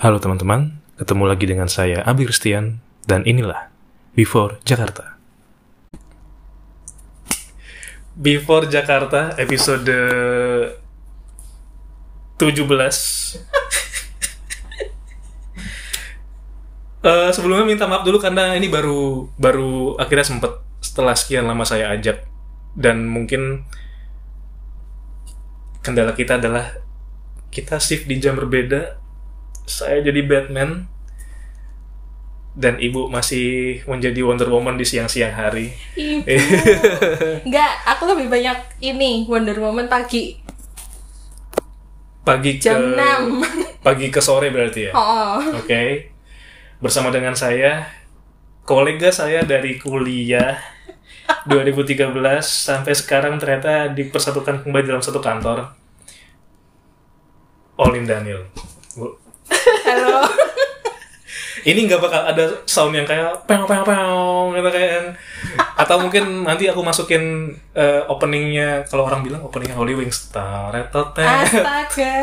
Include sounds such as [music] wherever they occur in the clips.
Halo teman-teman, ketemu lagi dengan saya Abi Kristian dan inilah Before Jakarta. Before Jakarta episode 17. [laughs] Eh, sebelumnya minta maaf dulu karena ini baru baru akhirnya sempet setelah sekian lama saya ajak dan mungkin kendala kita adalah kita shift di jam berbeda saya jadi Batman dan ibu masih menjadi Wonder Woman di siang-siang hari. Ibu. [laughs] Enggak, aku lebih banyak ini Wonder Woman pagi Pagi ke jam 6. [laughs] pagi ke sore berarti ya. Oh. Oke. Bersama dengan saya kolega saya dari kuliah 2013 sampai sekarang ternyata dipersatukan kembali dalam satu kantor. Olin Daniel. Halo. ini nggak bakal ada sound yang kayak peong peong peong gitu kayak atau mungkin nanti aku masukin eh, openingnya kalau orang bilang openingnya Holy Wings taretotet Astaga.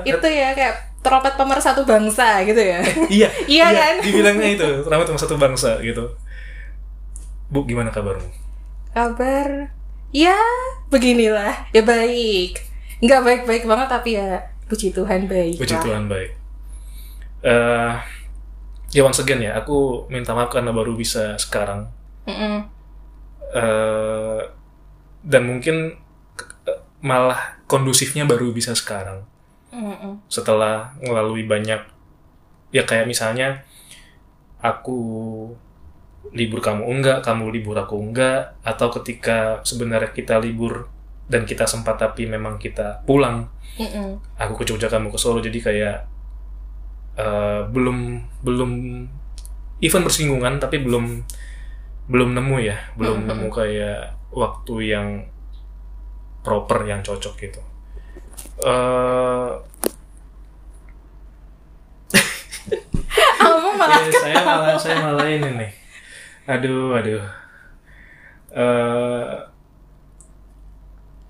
Itu ya kayak trompet pemersatu bangsa gitu ya. [laughs] iya Iya kan? dibilangnya itu ramai cuma satu bangsa gitu bu gimana kabarmu Kabar ya beginilah. Ya baik. Enggak baik-baik banget tapi ya puji Tuhan baik. puji. Tuhan baik eh ya once again ya aku minta maaf karena baru bisa sekarang Mm-mm. eh dan mungkin eh, malah kondusifnya baru bisa sekarang Mm-mm. setelah melalui banyak ya kayak misalnya aku libur kamu enggak, kamu libur aku enggak, atau ketika sebenarnya kita libur dan kita sempat tapi memang kita pulang, Mm-mm. aku ke Jogja kamu ke Solo jadi kayak eh, belum belum even bersinggungan tapi belum belum nemu ya, belum Mhm. nemu kayak waktu yang proper yang cocok gitu. Kamu [laughs] malah Eh, saya malah saya malah ini nih. Aduh, aduh. Eh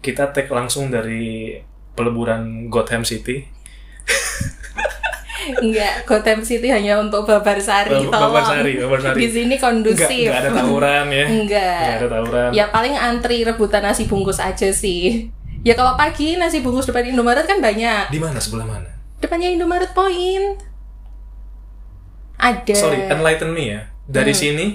kita tag langsung dari peleburan Gotham City. [laughs] enggak Gotham City hanya untuk Babar Sari Bab- tolong. Babarsari, Babarsari. Di sini Enggak, kondusif. enggak ada tawuran ya. Enggak. Enggak ada tawuran. Ya paling antri rebutan nasi bungkus aja sih. Ya kalau pagi nasi bungkus depan Indomaret kan banyak. Di mana sebelah mana? Depannya Indomaret Point. Ada. Sorry, enlighten me ya. Dari Hmm. sini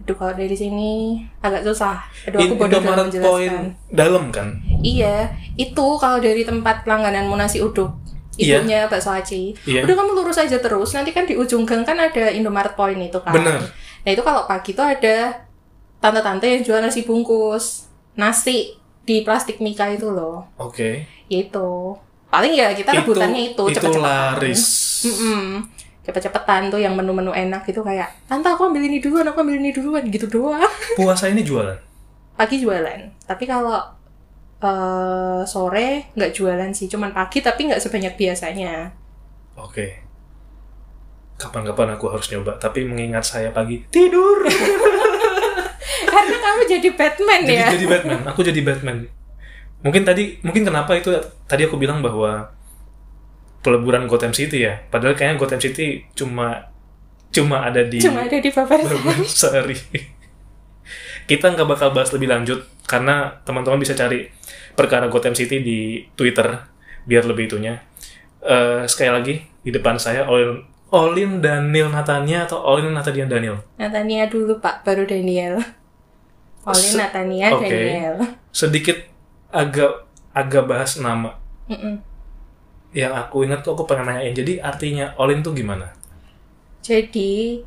Aduh kalau dari sini agak susah. Aduh aku bodoh dalam menjelaskan. Point dalam kan? Iya, itu kalau dari tempat langgananmu nasi uduk. Iya. Ibunya bakso aci. Iya. Udah kamu lurus aja terus. Nanti kan di ujung gang kan ada Indomaret Point itu kan. Bener. Nah itu kalau pagi tuh ada tante-tante yang jual nasi bungkus. Nasi di plastik mika itu loh. Oke. Ya itu. Paling ya kita rebutannya itu, itu cepet-cepetan. laris. Mm-mm. Cepet-cepetan tuh yang menu-menu enak gitu kayak Tante aku ambil ini duluan, aku ambil ini duluan Gitu doang Puasa ini jualan. Pagi jualan Tapi kalau eh, sore nggak jualan sih Cuman pagi tapi nggak sebanyak biasanya. Oke. Kapan-kapan aku harus nyoba, tapi mengingat saya pagi tidur. [laughs] Karena kamu jadi Batman jadi ya? jadi Batman aku jadi Batman. Mungkin tadi mungkin kenapa itu tadi aku bilang bahwa peleburan Gotham City ya. Padahal kayaknya Gotham City cuma cuma ada di Cuma ada di Bapak Sari. Kita nggak bakal bahas lebih lanjut karena teman-teman bisa cari perkara Gotham City di Twitter biar lebih itunya. Eh, sekali lagi di depan saya Olin Olin Daniel Natania atau Olin Natania Daniel? Natania dulu pak, baru Daniel. Olin Se- Natania Oke. Daniel. Sedikit agak agak bahas nama. Mm-mm. yang aku ingat kok aku pengen nanyain. Jadi artinya Olin tuh gimana? Jadi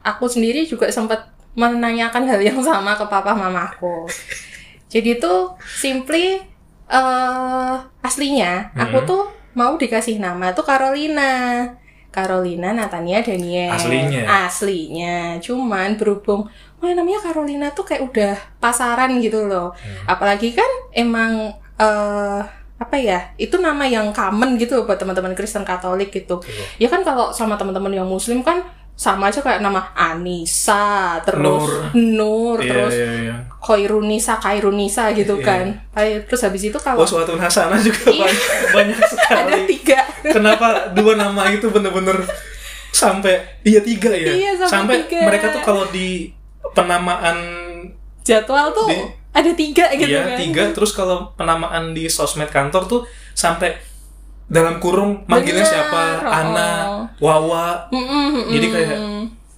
aku sendiri juga sempat menanyakan hal yang sama ke papa mamaku. [laughs] Jadi tuh simply eh aslinya aku Mhm. tuh mau dikasih nama tuh Carolina. Carolina Natania Daniel. Aslinya? Aslinya. Cuman berhubung wah namanya Carolina tuh kayak udah pasaran gitu loh. Hmm. Apalagi kan emang eh apa ya? Itu nama yang common gitu buat teman-teman Kristen Katolik gitu. Betul. Ya kan kalau sama teman-teman yang muslim kan sama aja kayak nama Anissa, terus Nur, Iya, terus iya, iya. Koirunisa, Kairunisa gitu Iya. kan. Kayak- Terus habis itu kalau Oh, suatu hasanah juga Iya. banyak, banyak [laughs] sekali. ada tiga. kenapa dua nama itu bener-bener sampai iya tiga ya Iya, sampai tiga. mereka tuh kalau di penamaan Jadwal tuh Di- ada tiga gitu iya kan. tiga terus kalau penamaan di sosmed kantor tuh sampai dalam kurung manggilnya Bener, siapa oh. Ana Wawa Mm-mm, mm-mm. Jadi kayak-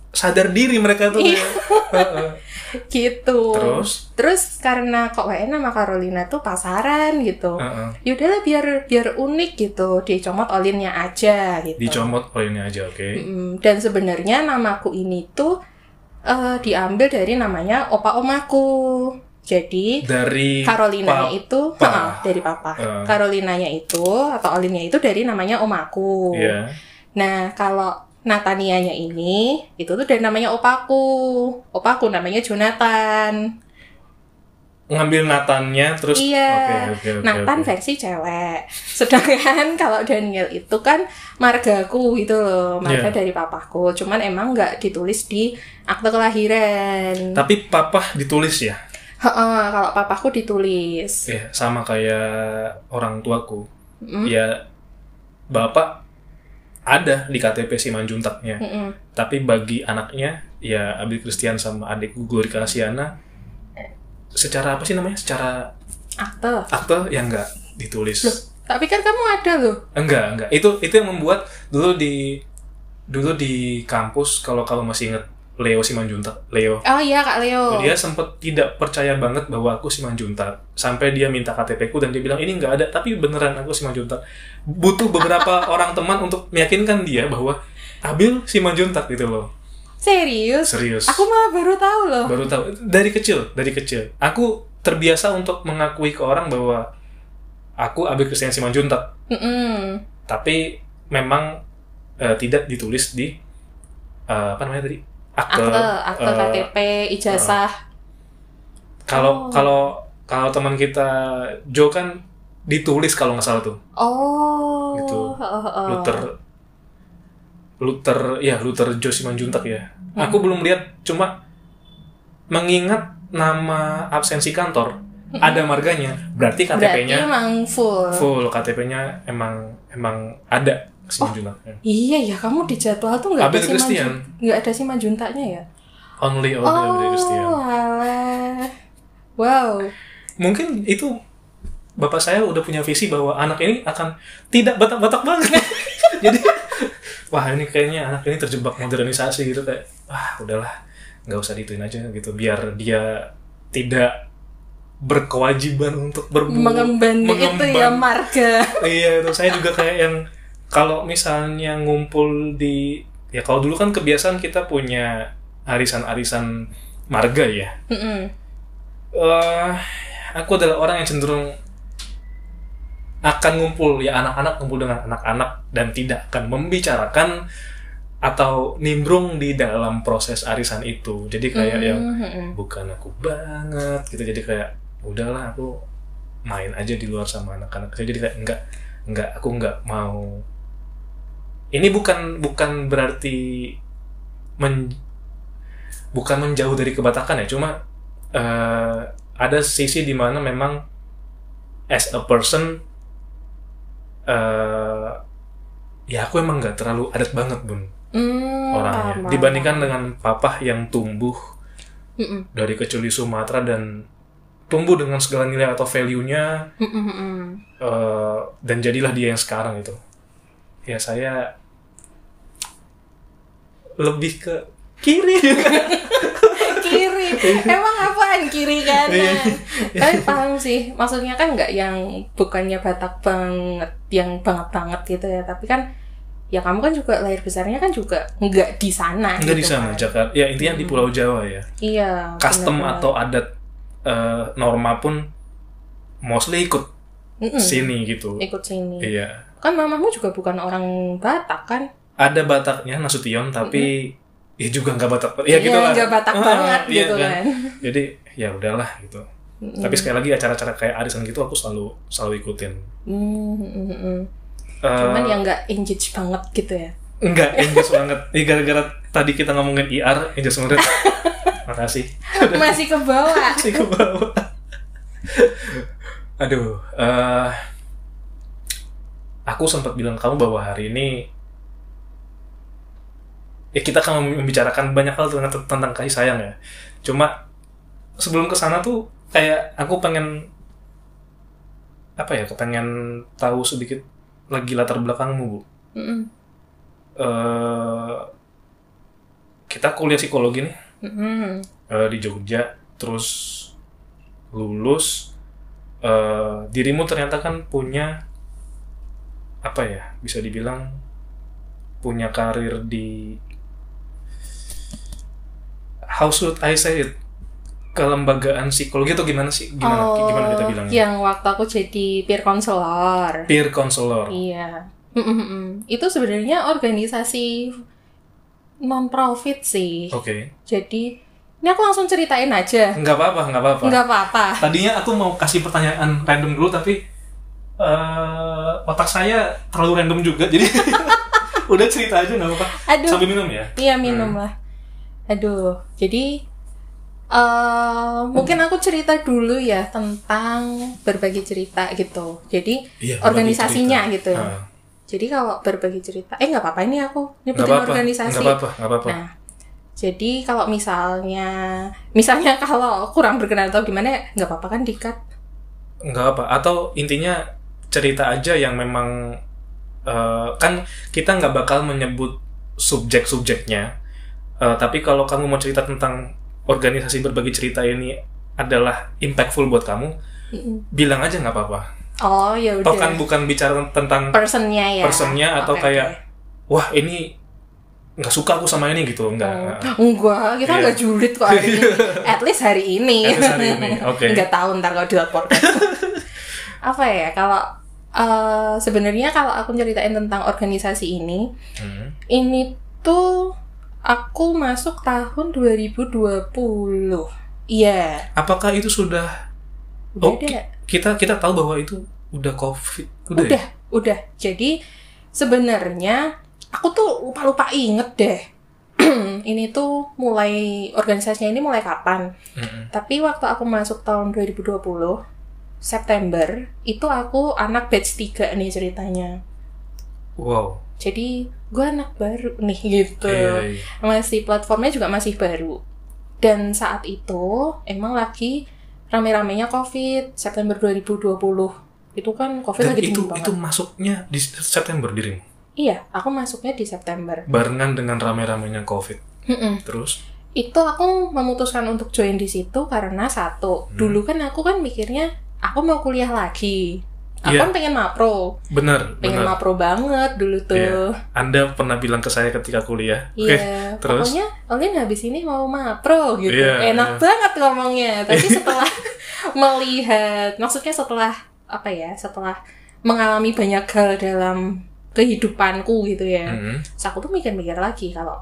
sadar diri mereka tuh Iya. kayak, [laughs] gitu. Terus? Terus karena kok WN sama Carolina tuh pasaran gitu. Heeh. Yaudahlah biar biar unik gitu, dicomot olinnya aja gitu. dicomot poinnya aja oke Mm, Dan sebenarnya namaku ini tuh eh, diambil dari namanya opa omaku. Jadi dari Carolinanya pap- itu dari papa. Eh. Carolinanya itu atau Olinnya itu dari namanya omaku. Iya. Nah, kalau Natanianya ini itu tuh dari namanya opaku. Opaku namanya Jonathan. ngambil Natannya terus iya. oke oke oke Nathan oke. versi cewek. Sedangkan [laughs] kalau Daniel itu kan margaku gitu loh, marga Iya. dari papaku. Cuman emang nggak ditulis di akte kelahiran. tapi papa ditulis ya Heeh, kalau papaku ditulis. ya sama kayak orang tuaku Mm. ya bapak ada di KTP Simanjuntaknya Mm-mm. tapi bagi anaknya ya Abil Christian sama adikku Glorika Asiana secara apa sih namanya secara Akte. akte yang enggak ditulis Loh, tapi kan kamu ada loh. enggak enggak itu itu yang membuat dulu di dulu di kampus kalau kalau masih inget Leo Simanjuntak. Leo. Oh iya Kak Leo. dia sempat tidak percaya banget bahwa aku Simanjuntak. Sampai dia minta KTP ku dan dia bilang ini nggak ada tapi beneran aku Simanjuntak. Butuh beberapa [laughs] orang teman untuk meyakinkan dia bahwa Abil Simanjuntak gitu loh. Serius? serius. Aku malah baru tahu loh. baru tahu. Dari kecil dari kecil. Aku terbiasa untuk mengakui ke orang bahwa aku Abil Christian Simanjuntak. Mm-mm. tapi memang eh, tidak ditulis di eh, apa namanya tadi akte Akte, akte eh, KTP, ijazah. kalau Oh. kalau kalau teman kita Joe kan ditulis kalau nggak salah tuh Oh. Gitu. Luther Luther ya Luther Joe Simanjuntak ya Hmm. aku belum lihat cuma mengingat nama absensi kantor ada marganya berarti Hmm. Berarti KTP-nya emang full. full KTP-nya emang emang ada Simanjuntak Iya ya, kamu di jadwal tuh nggak ada si nggak ada si majuntanya ya? only only Oh, Abil Christian alah. Wow. mungkin itu bapak saya udah punya visi bahwa anak ini akan tidak batak-batak banget. [laughs] Jadi wah ini kayaknya anak ini terjebak modernisasi gitu kayak wah udahlah nggak usah dituin aja gitu biar dia tidak berkewajiban untuk berbu Mengemban itu ya mengemban. marga. iya itu saya juga kayak yang kalau misalnya ngumpul di ya kalau dulu kan kebiasaan kita punya arisan-arisan marga ya. Mm-mm. eh aku adalah orang yang cenderung akan ngumpul ya anak-anak ngumpul dengan anak-anak dan tidak akan membicarakan atau nimbrung di dalam proses arisan itu. Jadi kayak yang bukan aku banget gitu. Jadi kayak udahlah aku main aja di luar sama anak-anak. Jadi kayak enggak enggak aku enggak mau ini bukan bukan berarti men bukan menjauh dari kebatakan ya cuma eh, ada sisi di mana memang as a person eh ya aku emang nggak terlalu adat banget bun Mm, orangnya paham, dibandingkan dengan papa yang tumbuh Mm-mm. dari kecil di Sumatera dan tumbuh dengan segala nilai atau value-nya Mm-mm, mm-mm. eh, dan jadilah dia yang sekarang itu ya saya lebih ke kiri [laughs] kiri. Emang apaan kiri kanan? Iya. tapi paham sih. Maksudnya kan nggak yang bukannya batak banget yang banget banget gitu ya. Tapi kan ya kamu kan juga lahir besarnya kan juga nggak di sana enggak di gitu sana kan. Jakarta. Ya intinya di Pulau Jawa ya. Iya custom benar-benar. atau adat eh, norma pun mostly ikut Mm-mm, sini gitu. Ikut sini. Iya kan mamamu juga bukan orang Batak kan? Ada Bataknya Nasution tapi ya juga nggak Batak. Ya gitu Iya, lah nggak Batak Ah, banget iya gitu kan, [laughs] jadi ya udahlah gitu. Mm-mm. tapi sekali lagi acara-acara kayak arisan gitu aku selalu selalu ikutin. Mm, mm, mm, mm. Eh, cuman yang nggak engage banget gitu ya? Enggak engage banget. Ini gara-gara tadi kita ngomongin IR engage banget. [laughs] Makasih. Masih ke bawah. Masih ke bawah. Aduh eh, aku sempat bilang kamu bahwa hari ini ya kita akan membicarakan banyak hal tentang, tentang kasih sayang ya. Cuma sebelum ke sana tuh kayak aku pengen apa ya, pengen tahu sedikit lagi latar belakangmu, Bu. Mm-mm. Eh, kita kuliah psikologi nih Mm-mm. eh, di Jogja, terus lulus. eh, dirimu ternyata kan punya apa ya, bisa dibilang punya karir di how should I say it kelembagaan psikologi itu gimana sih gimana oh, gimana kita bilangnya yang waktu aku jadi peer counselor. peer counselor Iya. Mm-mm-mm. Itu sebenarnya organisasi non profit sih. oke Jadi ini aku langsung ceritain aja. nggak apa-apa nggak apa-apa Nggak apa-apa. tadinya aku mau kasih pertanyaan random dulu tapi eh, otak saya terlalu random juga jadi [laughs] udah cerita aja nggak apa-apa Aduh. sambil minum ya Iya minum lah. Aduh, jadi eh mungkin aku cerita dulu ya tentang berbagi cerita gitu. Jadi Iya, organisasinya berbagi gitu. cerita. Ah, Jadi kalau berbagi cerita, eh nggak apa-apa ini aku nyebutin apa-apa organisasi. nggak apa-apa nggak apa-apa Nah, jadi kalau misalnya, misalnya [laughs] kalau kurang berkenan atau gimana, nggak apa-apa kan dikat. nggak apa atau intinya cerita aja yang memang eh, kan kita nggak bakal menyebut subjek-subjeknya Eh, tapi kalau kamu mau cerita tentang organisasi berbagi cerita ini adalah impactful buat kamu Mm-mm. bilang aja nggak apa-apa Oh ya udah. kan bukan bicara tentang Personnya ya. personnya atau Oke, kayak oke. wah ini nggak suka aku sama ini gitu enggak Oh, enggak, kita Iya. nggak julid kok hari ini. [laughs] At least hari ini. At least hari ini, oke. [laughs] Nggak tahu ntar kalau di podcast. [laughs] Apa ya, kalau eh, sebenarnya kalau aku ceritain tentang organisasi ini, Hmm. ini tuh aku masuk tahun 2020. Iya, apakah itu sudah udah Oh, ada. kita kita tahu bahwa itu udah covid udah, Udah, ya? udah. Jadi sebenarnya aku tuh lupa-lupa inget deh. [clears throat] ini tuh mulai organisasinya ini mulai kapan? Mm-mm. Tapi waktu aku masuk tahun 2020 September itu aku anak batch 3 nih ceritanya. wow Jadi gue anak baru nih gitu. Iya, iya. Masih platformnya juga masih baru. Dan saat itu emang lagi rame-ramenya COVID September 2020. Itu kan COVID dan lagi itu banget. itu masuknya di September dirimu Iya, aku masuknya di September. barengan dengan rame-ramenya covid Mm-mm. terus Itu aku memutuskan untuk join di situ karena satu, Hmm. dulu kan aku kan mikirnya aku mau kuliah lagi. Aku Iya. kan pengen mapro, bener pengen bener mapro banget dulu tuh. anda pernah bilang ke saya ketika kuliah Iya, Oke, terus? pokoknya Olin habis ini mau mapro gitu. Iya, Enak iya. banget ngomongnya. Tapi [laughs] setelah melihat, maksudnya setelah apa ya? Setelah mengalami banyak hal dalam kehidupanku gitu ya. Mm-mm. Terus aku tuh mikir-mikir lagi kalau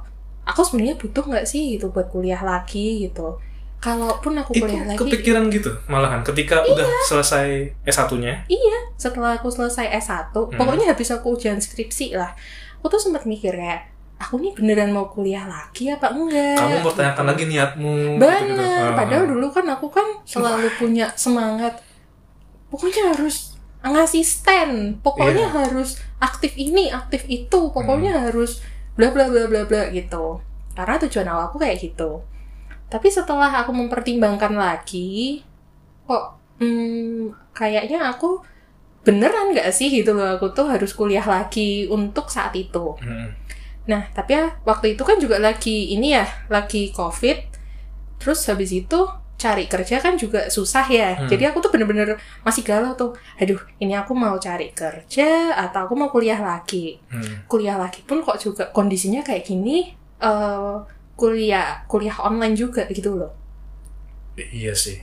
aku sebenarnya butuh nggak sih gitu buat kuliah lagi gitu. Kalaupun aku itu kuliah lagi, kepikiran gitu malahan ketika Iya. udah selesai S1-nya setelah aku selesai S1, Hmm. pokoknya habis aku ujian skripsi lah, aku tuh sempat mikir kayak, aku nih beneran mau kuliah lagi apa enggak? kamu mempertanyakan Gitu. lagi niatmu Bener, gitu-gitu. Ah. padahal dulu kan aku kan selalu punya semangat, pokoknya harus ngasih stand, pokoknya Iya. harus aktif ini, aktif itu, pokoknya Hmm. harus bla bla bla bla bla gitu. Karena tujuan awal aku kayak gitu. Tapi setelah aku mempertimbangkan lagi, kok hmm, kayaknya aku beneran gak sih gitu loh aku tuh harus kuliah lagi untuk saat itu. Mm-mm. Nah, tapi ya waktu itu kan juga lagi ini ya, lagi COVID. Terus habis itu cari kerja kan juga susah ya. Hmm. Jadi aku tuh bener-bener masih galau tuh. Aduh, ini aku mau cari kerja atau aku mau kuliah lagi. Hmm. Kuliah lagi pun kok juga kondisinya kayak gini. eh kuliah kuliah online juga gitu loh. iya sih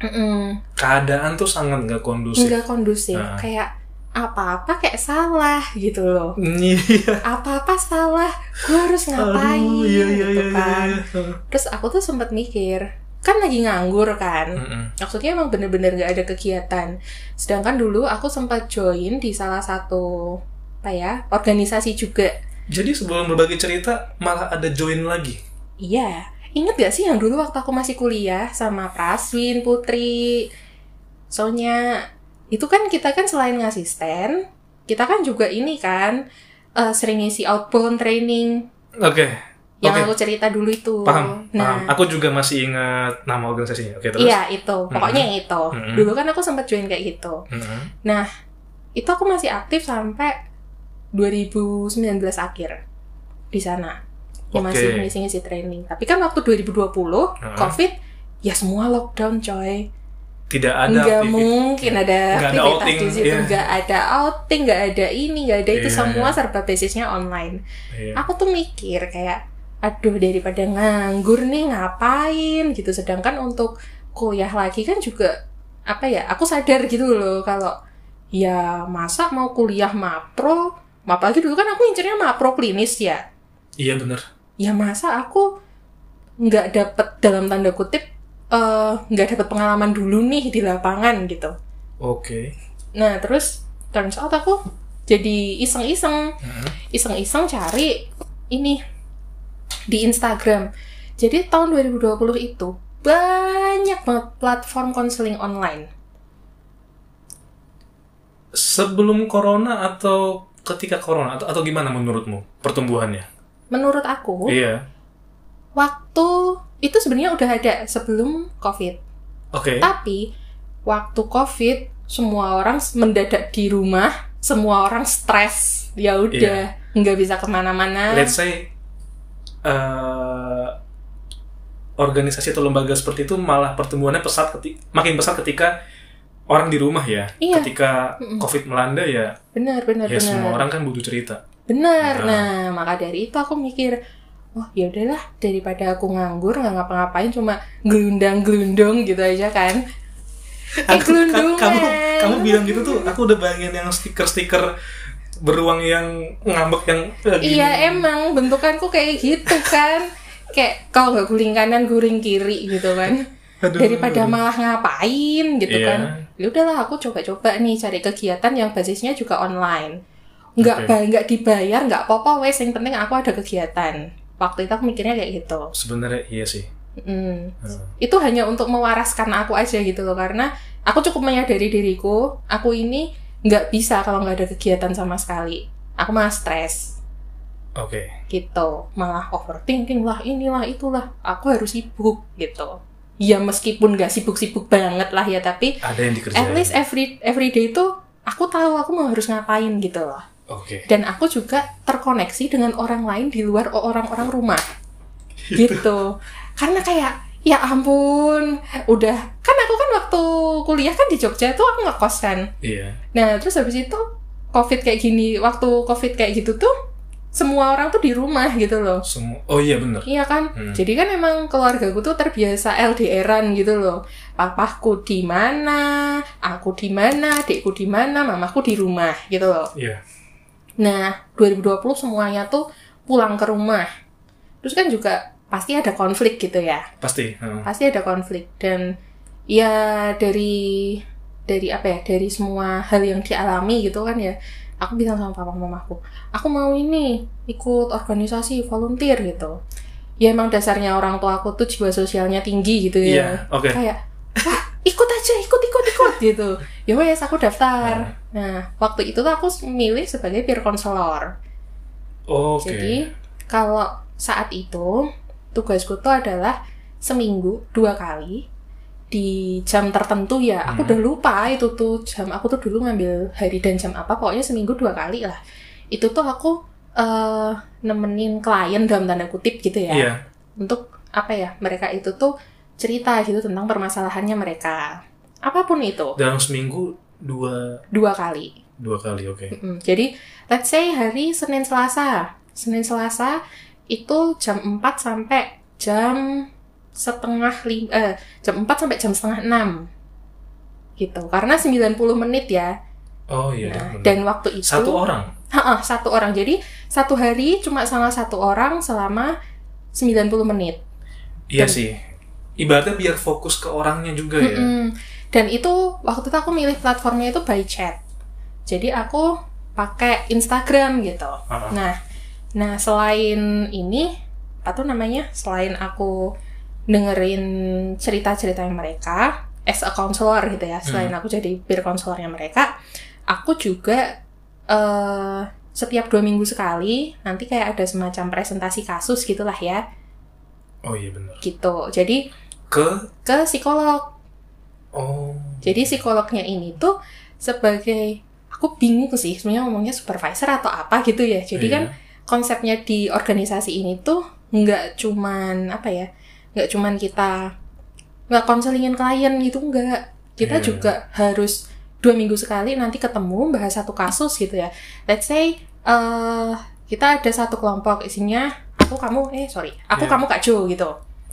Mm-mm. keadaan tuh sangat nggak kondusif Nggak kondusif. Nah. Kayak apa-apa kayak salah gitu loh. iya Apa-apa salah, gue harus ngapain Aduh, iya, iya, gitu iya, kan. iya, iya. Terus aku tuh sempat mikir, kan lagi nganggur kan. Mm-mm. Maksudnya emang bener-bener gak ada kegiatan. Sedangkan dulu aku sempat join di salah satu apa ya organisasi juga. Jadi sebelum berbagi cerita malah ada join lagi. Iya, inget gak sih yang dulu waktu aku masih kuliah sama Praswin, Putri, Sonya, itu kan kita kan selain ngasih stand, kita kan juga ini kan eh, sering ngisi outbound training Oke. yang Oke. aku cerita dulu itu. Paham, Nah, paham. Aku juga masih ingat nama organisasinya. Oke, terus? iya itu, pokoknya yang itu. Mm-mm. Dulu kan aku sempat join kayak gitu. Mm-mm. Nah, itu aku masih aktif sampai 2019 akhir di sana. Ya Oke. masih ngisi-ngisi training. Tapi kan waktu 2020 Heeh. COVID ya semua lockdown coy. Tidak ada Nggak aktivitas. mungkin ada Nggak ada aktivitas outing, di situ. iya. Nggak ada outing, nggak ada ini, nggak ada itu. Iya, semua iya. serba basisnya online. Iya. Aku tuh mikir kayak, aduh daripada nganggur nih ngapain gitu. Sedangkan untuk kuliah lagi kan juga apa ya? Aku sadar gitu loh kalau ya masa mau kuliah mapro, apalagi dulu kan aku incernya mapro klinis ya. Iya bener. Ya masa aku nggak dapet dalam tanda kutip eh, nggak dapet pengalaman dulu nih di lapangan gitu. Oke. Nah terus turns out aku jadi iseng-iseng iseng-iseng cari ini di Instagram. Jadi tahun 2020 itu banyak banget platform konseling online. Sebelum corona atau ketika corona atau atau gimana menurutmu pertumbuhannya? Menurut aku, Iya. waktu itu sebenarnya udah ada sebelum COVID. Oke. Tapi waktu COVID semua orang mendadak di rumah, semua orang stres. Ya udah, nggak bisa ke mana-mana. Let's say eh, organisasi atau lembaga seperti itu malah pertumbuhannya pesat ketika, makin pesat ketika orang di rumah ya. Iya. Ketika. COVID melanda ya, Benar, benar, ya benar. semua orang kan butuh cerita. Benar. Nah. Nah, maka dari itu aku mikir, oh ya udahlah daripada aku nganggur nggak ngapa-ngapain cuma gelundang-gelundung gitu aja kan. Eh, Aku- ka- gelundungan. kamu kamu bilang gitu tuh, aku udah bayangin yang stiker-stiker beruang yang ngambek yang eh, gini. Iya emang bentukanku kayak gitu kan. kayak kalau nggak guling kanan guling kiri gitu kan. Aduh. Daripada malah ngapain gitu Iya. kan. Ya udahlah aku coba-coba nih cari kegiatan yang basisnya juga online. Nggak ba- nggak dibayar, nggak apa-apa wes yang penting aku ada kegiatan. Waktu itu aku mikirnya kayak gitu. Sebenarnya iya sih. Mm. Hmm. itu hanya untuk mewaraskan aku aja gitu loh karena aku cukup menyadari diriku aku ini nggak bisa kalau nggak ada kegiatan sama sekali aku malah stres Oke. gitu malah overthinking lah inilah itulah aku harus sibuk gitu ya meskipun nggak sibuk-sibuk banget lah ya tapi Ada yang dikerjain. at least every every day itu aku tahu aku mau harus ngapain gitu loh Oke. dan aku juga terkoneksi dengan orang lain di luar orang-orang rumah gitu karena kayak ya ampun udah kan aku kan waktu kuliah kan di Jogja tuh aku ngekos kan Iya. nah terus habis itu covid kayak gini waktu covid kayak gitu tuh semua orang tuh di rumah gitu loh Semua. Oh iya bener. Iya kan? Hmm. Jadi kan emang keluargaku tuh terbiasa LDRan gitu loh. Papaku di mana, aku di mana, adikku di mana, mamaku di rumah gitu loh. Iya. Nah, 2020 semuanya tuh pulang ke rumah. Terus kan juga pasti ada konflik gitu ya. Pasti. Hmm. Pasti ada konflik dan ya dari dari apa ya? Dari semua hal yang dialami gitu kan ya. Aku bilang sama papa mamaku, aku mau ini ikut organisasi volunteer gitu. Ya emang dasarnya orang tua aku tuh jiwa sosialnya tinggi gitu ya Iya. Oke. kayak wah ikut aja ikut ikut ikut gitu. Ya wes aku daftar. Nah waktu itu tuh aku milih sebagai peer counselor Oke. jadi kalau saat itu tugasku tuh adalah seminggu dua kali di jam tertentu ya. Aku Hmm. udah lupa itu tuh jam. Aku tuh dulu ngambil hari dan jam apa pokoknya seminggu dua kali lah. Itu tuh aku eh, nemenin klien dalam tanda kutip gitu ya. Iya. untuk apa ya mereka itu tuh cerita gitu tentang permasalahannya mereka apa pun itu Dalam seminggu dua dua kali dua kali. Oke. Mm, jadi let's say hari Senin Selasa Senin Selasa itu jam 4 sampai jam setengah lim eh, jam 4 sampai jam setengah 6 gitu karena 90 menit ya Oh iya. Nah, bener. dan waktu itu Satu orang. Ha-ha, satu orang jadi satu hari cuma sama satu orang selama 90 menit Iya Dan- sih. Ibaratnya biar fokus ke orangnya juga ya. Dan itu waktu itu aku milih platformnya itu by chat. Jadi aku pakai Instagram gitu. Ah. Nah, nah selain ini apa tuh namanya? Selain aku dengerin cerita-cerita mereka as a counselor gitu ya. Selain aku jadi peer counselornya mereka, aku juga eh setiap dua minggu sekali nanti kayak ada semacam presentasi kasus gitulah ya Oh iya benar. gitu jadi Ke ke psikolog oh jadi psikolognya ini tuh sebagai aku bingung sih sebenarnya ngomongnya supervisor atau apa gitu ya jadi Iya. kan konsepnya di organisasi ini tuh nggak cuman apa ya nggak cuman kita nggak konselingin klien gitu nggak kita Iya. juga harus dua minggu sekali nanti ketemu bahas satu kasus gitu ya let's say eh kita ada satu kelompok isinya aku kamu eh sorry aku Iya. kamu kak Jo gitu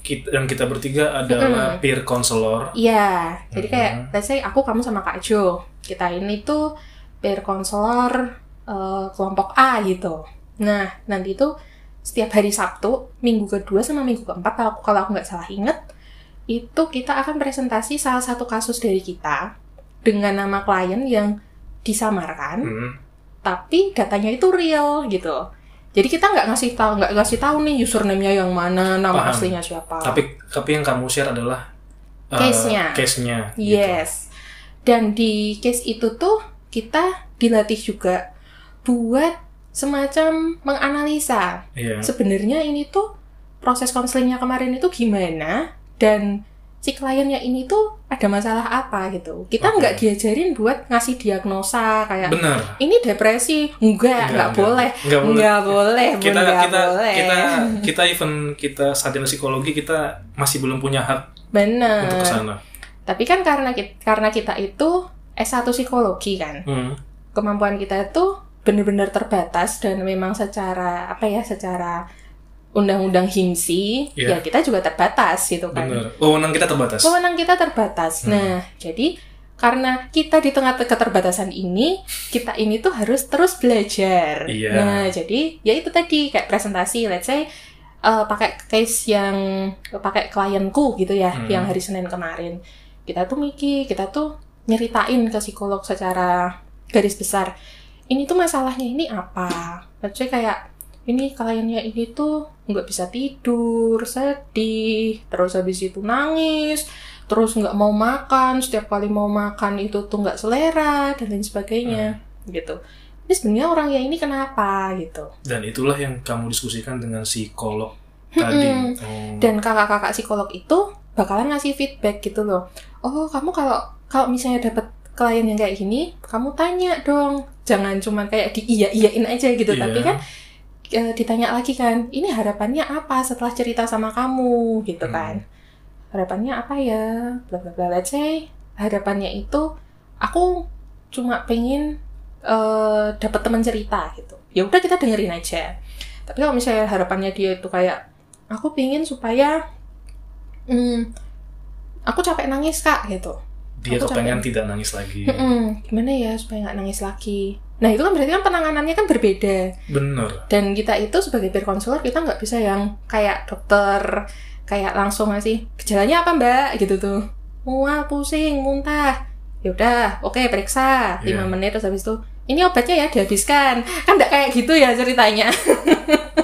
kita dan kita bertiga adalah peer counselor. Iya, jadi kayak Mhm. let's say aku kamu sama Kak Jo. Kita ini tuh peer counselor eh, kelompok A gitu. Nah, nanti tuh setiap hari Sabtu, minggu kedua sama minggu keempat kalau aku kalau aku nggak salah inget, itu kita akan presentasi salah satu kasus dari kita dengan nama klien yang disamarkan, Hmm. tapi datanya itu real gitu. Jadi kita nggak ngasih tahu nggak ngasih tahu nih username-nya yang mana, nama Paham. aslinya siapa. Tapi tapi yang kamu share adalah uh, Case-nya. Case-nya. gitu. Yes. Dan di case itu tuh kita dilatih juga buat semacam menganalisa Iya. sebenarnya ini tuh proses konselingnya kemarin itu gimana dan si kliennya ini tuh ada masalah apa gitu. Kita nggak diajarin buat ngasih diagnosa kayak Benar. ini depresi, enggak, nggak boleh, Nggak boleh. nggak boleh, Bun, Kita nggak kita boleh. kita kita even kita sarjana psikologi kita masih belum punya hak Bener. untuk ke sana. Tapi kan karena kita, karena kita itu S1 psikologi kan. Hmm. kemampuan kita itu benar-benar terbatas dan memang secara apa ya secara undang-undang HIMSI Iya. ya kita juga terbatas gitu kan. Wewenang kita terbatas. Wewenang kita terbatas. Hmm. Nah, jadi karena kita di tengah keterbatasan ini, kita ini tuh harus terus belajar. Iya. Nah, jadi ya itu tadi kayak presentasi, let's say eh, pakai case yang pakai klienku gitu ya, Hmm. yang hari Senin kemarin. Kita tuh mikir, kita tuh nyeritain ke psikolog secara garis besar. Ini tuh masalahnya ini apa? Let's say kayak ini kliennya ini tuh nggak bisa tidur, sedih, terus habis itu nangis, terus nggak mau makan, setiap kali mau makan itu tuh nggak selera dan lain sebagainya, gitu. Ini sebenarnya orangnya ini kenapa gitu? Dan itulah yang kamu diskusikan dengan psikolog tadi. Mm-mm. Oh. Dan kakak-kakak psikolog itu bakalan ngasih feedback gitu loh. Oh kamu kalau kalau misalnya dapat klien yang kayak gini, kamu tanya dong, jangan cuma kayak di iya iyain aja gitu, Iya. tapi kan eh, ditanya lagi kan, ini harapannya apa setelah cerita sama kamu gitu Hmm. kan? Harapannya apa ya? Bla bla bla. Let's say harapannya itu aku cuma pengen eh dapat teman cerita gitu. Ya udah kita dengerin aja. Tapi kalau misalnya harapannya dia itu kayak aku pengen supaya hmm, aku capek nangis kak gitu. Dia Aku kepengen capek. tidak nangis lagi. Mm-mm, gimana ya supaya nggak nangis lagi? Nah itu kan berarti kan penanganannya kan berbeda. Bener. Dan kita itu sebagai peer counselor kita nggak bisa yang kayak dokter kayak langsung ngasih gejalanya apa mbak gitu tuh mual pusing muntah yaudah oke periksa 5 Iya. menit terus habis itu ini obatnya ya dihabiskan kan nggak kayak gitu ya ceritanya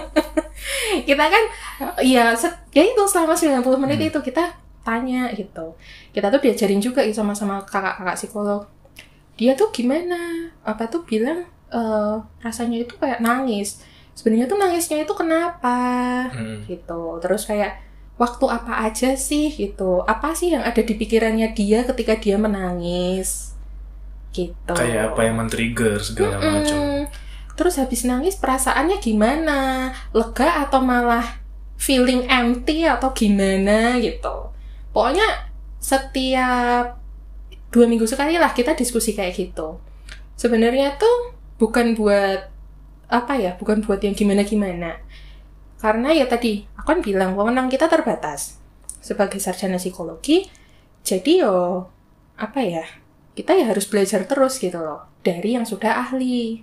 [laughs] kita kan ya set- ya itu selama 90 menit Hmm. itu kita tanya gitu kita tuh diajarin juga gitu sama-sama kakak-kakak psikolog dia tuh gimana? Apa tuh bilang eh, rasanya itu kayak nangis. Sebenarnya tuh nangisnya itu kenapa? Hmm. gitu. Terus kayak waktu apa aja sih? Gitu. Apa sih yang ada di pikirannya dia ketika dia menangis? Gitu. Kayak apa yang men-trigger segala Mm-mm. macam. terus habis nangis perasaannya gimana? Lega atau malah feeling empty atau gimana? Gitu. Pokoknya setiap dua minggu sekali lah kita diskusi kayak gitu. Sebenarnya tuh bukan buat apa ya bukan buat yang gimana gimana karena ya tadi aku kan bilang wewenang kita terbatas. Sebagai sarjana psikologi jadi yo apa ya kita ya harus belajar terus gitu loh dari yang sudah ahli.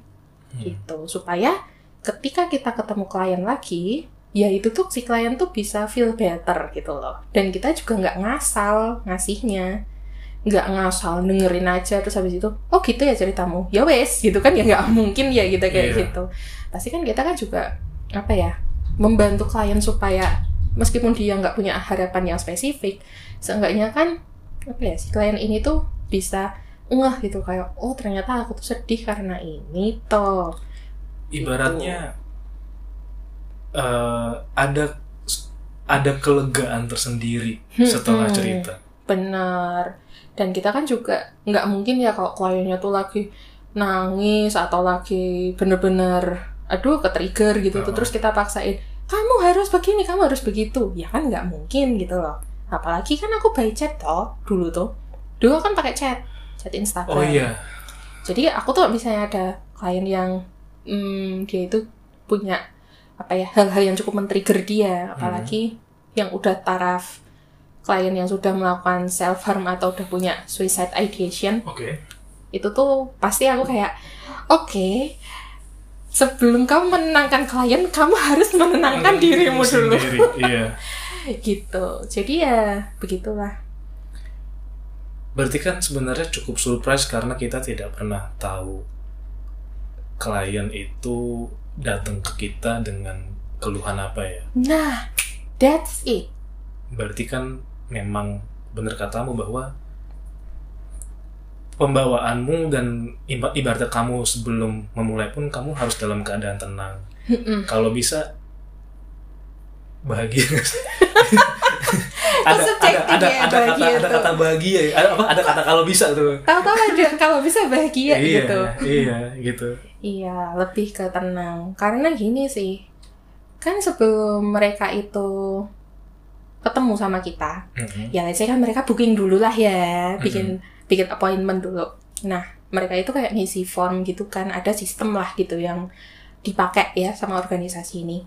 Hmm. gitu. Supaya ketika kita ketemu klien lagi ya itu tuh si klien tuh bisa feel better gitu loh. Dan kita juga nggak ngasal ngasihnya nggak ngasal dengerin aja terus habis itu oh gitu ya ceritamu ya wes gitu kan ya nggak mungkin ya gitu kayak Iya. gitu pasti kan kita kan juga apa ya membantu klien supaya meskipun dia nggak punya harapan yang spesifik seenggaknya kan apa ya si klien ini tuh bisa ngeh gitu kayak oh ternyata aku tuh sedih karena ini toh ibaratnya eh, ada ada kelegaan tersendiri setelah Hmm. cerita. benar dan kita kan juga nggak mungkin ya kalau kliennya tuh lagi nangis atau lagi bener-bener aduh ke trigger gitu. Tuh terus kita paksain kamu harus begini kamu harus begitu. Ya kan nggak mungkin gitu loh. Apalagi kan aku by chat toh dulu tuh. Dulu kan pakai chat chat Instagram. Oh iya, jadi aku tuh misalnya ada klien yang hmm, dia itu punya apa ya hal-hal yang cukup men-trigger dia. Apalagi yang udah taraf klien yang sudah melakukan self harm atau udah punya suicide ideation oke. itu tuh pasti aku kayak oke sebelum kamu menenangkan klien kamu harus menenangkan dirimu dulu [laughs] iya. gitu jadi ya begitulah Berarti kan sebenarnya cukup surprise karena kita tidak pernah tahu klien itu datang ke kita dengan keluhan apa ya. nah that's it Berarti kan memang benar katamu bahwa pembawaanmu dan iba- ibaratnya kamu sebelum memulai pun kamu harus dalam keadaan tenang. Mm-mm. Kalau bisa bahagia [laughs] ada, ada, ada, ya, ada, kata, bahagia ada kata bahagia ya. Ada, apa, ada kata kalau bisa tuh. tahu-tahu aja kalau bisa bahagia iya, gitu iya, gitu. Iya, lebih ke tenang. Karena gini sih, kan sebelum mereka itu ketemu sama kita, Mhm. ya let's say kan mereka booking dulu lah ya, bikin bikin appointment dulu. Nah, mereka itu kayak ngisi form gitu kan, ada sistem lah gitu yang dipakai ya sama organisasi ini.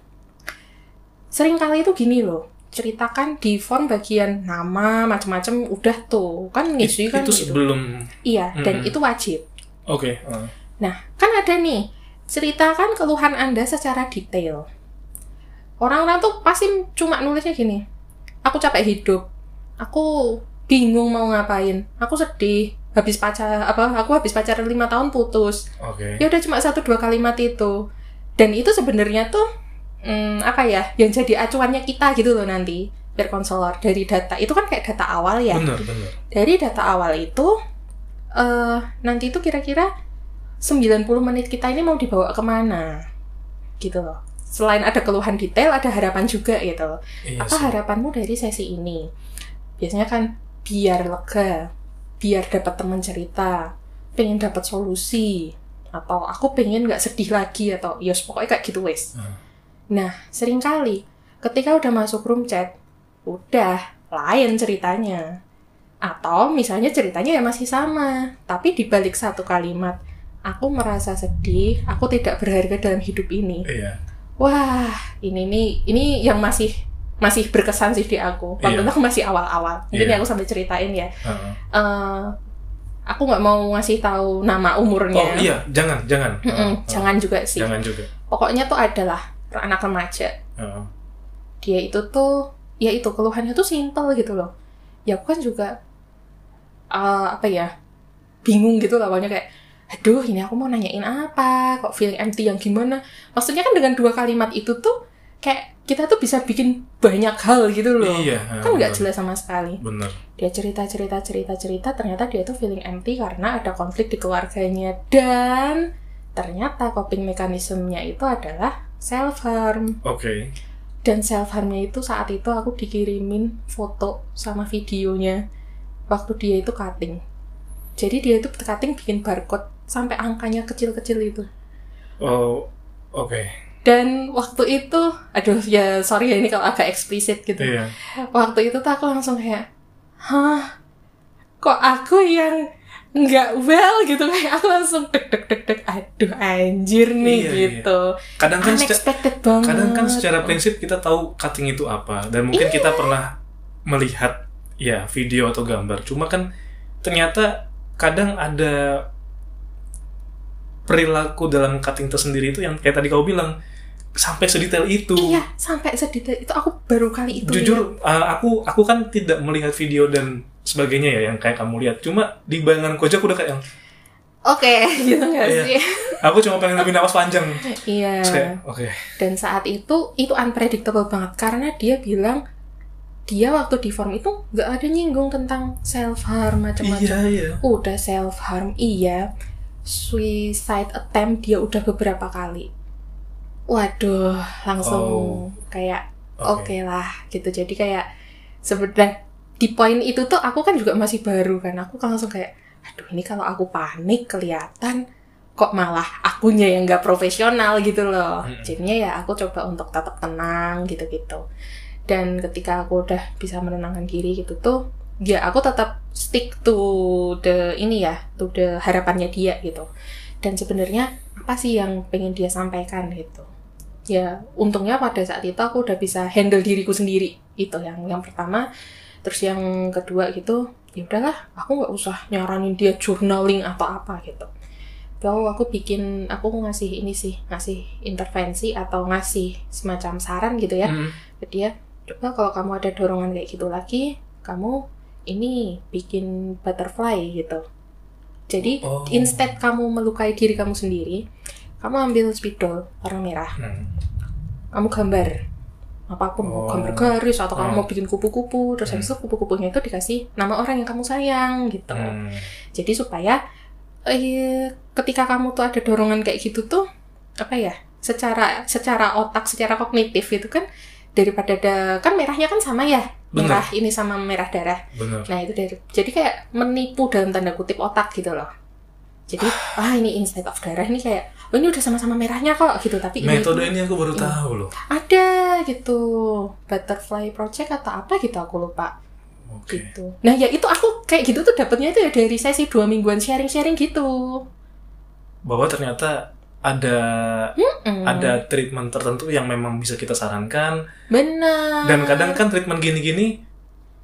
Sering kali itu gini loh, ceritakan di form bagian nama macam-macam udah tuh kan ngisi kan itu gitu. sebelum Iya, dan Mm-mm. itu wajib. oke uh, Nah, kan ada nih, ceritakan keluhan Anda secara detail. Orang-orang tuh pasti cuma nulisnya gini, aku capek hidup, aku bingung mau ngapain, aku sedih, habis pacar apa, aku habis pacaran lima tahun putus. oke. Ya udah cuma satu dua kalimat itu. Dan itu sebenarnya tuh hmm, apa ya, yang jadi acuannya kita gitu loh nanti berkonselor dari data. Itu kan kayak data awal ya. Benar benar dari data awal itu eh nanti itu kira-kira 90 menit kita ini mau dibawa ke mana? Gitu loh selain ada keluhan detail ada harapan juga gitu. Loh iya apa sih. harapanmu dari sesi ini? Biasanya kan biar lega biar dapat teman cerita pengen dapat solusi atau aku pengen nggak sedih lagi atau ya pokoknya kayak gitu wes Hmm. nah sering kali ketika udah masuk room chat udah lain ceritanya. Atau misalnya ceritanya ya masih sama tapi di balik satu kalimat aku merasa sedih aku tidak berharga dalam hidup ini. Iya wah ini nih ini yang masih masih berkesan sih di aku. Waktu Iya. itu aku masih awal-awal. Mungkin Iya. aku sambil ceritain ya. Uh-uh. Eh, aku nggak mau ngasih tahu nama umurnya. Oh iya. Jangan jangan. Mm-mm, Uh-uh. jangan juga sih. Jangan juga. Pokoknya tuh adalah anak remaja. Uh-uh. dia itu tuh ya itu keluhannya tuh simple gitu loh. Ya aku kan juga eh, apa ya bingung gitu lah pokoknya kayak aduh ini aku mau nanyain apa? Kok feeling empty yang gimana? Maksudnya kan dengan dua kalimat itu tuh kayak kita tuh bisa bikin banyak hal gitu loh. Iya kan nggak jelas sama sekali. Benar. Dia cerita cerita cerita cerita ternyata dia tuh feeling empty karena ada konflik di keluarganya. Dan ternyata coping mekanismenya itu adalah self harm oke. Dan self harmnya itu saat itu aku dikirimin foto sama videonya waktu dia itu cutting. Jadi dia itu cutting bikin barcode sampai angkanya kecil-kecil itu. Oh oke. Dan waktu itu aduh ya sorry ya ini kalau agak eksplisit gitu. Iya. Waktu itu tuh aku langsung kayak hah? Kok aku yang nggak well? gitu. Kayak aku langsung deg deg deg deg aduh anjir nih Iya, iya. gitu. Kadang kan unexpected banget. kadang kan secara prinsip kita tahu cutting itu apa. Dan mungkin Iya. kita pernah melihat ya video atau gambar. Cuma kan ternyata kadang ada perilaku dalam cutting tersendiri itu yang kayak tadi kau bilang sampai sedetail itu. Iya sampai sedetail itu. Aku baru kali itu jujur uh, aku aku kan tidak melihat video dan sebagainya ya yang kayak kamu lihat. Cuma di bayanganku aja aku udah kayak yang oke [laughs] gitu nggak Iya. sih? Aku cuma pengen lebih napas panjang. Iya. Oke. Dan saat itu itu unpredictable banget. Karena dia bilang dia waktu di form itu nggak ada nyinggung tentang self harm macam-macam. Iya, iya. udah self harm iya suicide attempt dia udah beberapa kali waduh langsung Oh. kayak Oke. oke lah gitu jadi kayak sebenarnya di poin itu tuh aku kan juga masih baru kan aku kan langsung kayak aduh ini kalau aku panik kelihatan kok malah akunya yang nggak profesional gitu loh Mm-mm. jadinya ya aku coba untuk tetap tenang gitu-gitu dan ketika aku udah bisa menenangkan diri gitu tuh ya aku tetap stick to the ini ya to the harapannya dia gitu. Dan sebenarnya apa sih yang pengen dia sampaikan gitu? Ya untungnya pada saat itu aku udah bisa handle diriku sendiri itu yang yang pertama. Terus yang kedua gitu ya udahlah aku nggak usah nyaranin dia journaling atau apa gitu. Lalu aku bikin aku ngasih ini sih ngasih intervensi atau ngasih semacam saran gitu ya. Mm. ke dia coba kalau kamu ada dorongan kayak gitu lagi kamu ini bikin butterfly gitu jadi Oh. instead kamu melukai diri kamu sendiri kamu ambil spidol warna merah Hmm. kamu gambar apa pun mau Oh. gambar garis atau kamu Hmm. mau bikin kupu-kupu terus habis itu kupu-kupunya itu dikasih nama orang yang kamu sayang gitu Hmm. jadi supaya eh, ketika kamu tuh ada dorongan kayak gitu tuh apa ya secara secara otak secara kognitif gitu kan daripada ada kan merahnya kan sama ya Bener. merah ini sama merah darah Bener. nah itu dari jadi kayak menipu dalam tanda kutip otak gitu loh jadi [sighs] ah ini instead of darah ini kayak oh ini udah sama-sama merahnya kok gitu tapi Metode ini aku baru Ini. tahu loh. ada gitu butterfly project atau apa gitu aku lupa Oke. gitu nah ya itu aku kayak gitu tuh dapetnya itu ya dari sesi dua mingguan sharing-sharing gitu Bahwa ternyata ada Hmm, ada treatment tertentu yang memang bisa kita sarankan. Benar. Dan kadang kan treatment gini-gini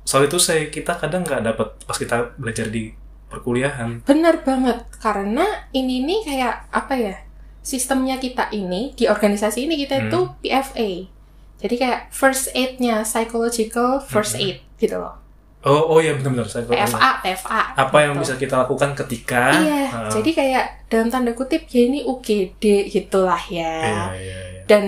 soal itu saya kita kadang nggak dapat pas kita belajar di perkuliahan. benar banget karena ini nih kayak apa ya sistemnya kita ini di organisasi ini kita itu PFA jadi kayak first aid-nya psychological first Hmm. aid gitu loh Oh oh ya benar-benar. Saya PFA PFA Apa yang gitu. bisa kita lakukan ketika? Iya uh, jadi kayak dalam tanda kutip ya ini UGD gitulah ya. Iya, iya, iya. dan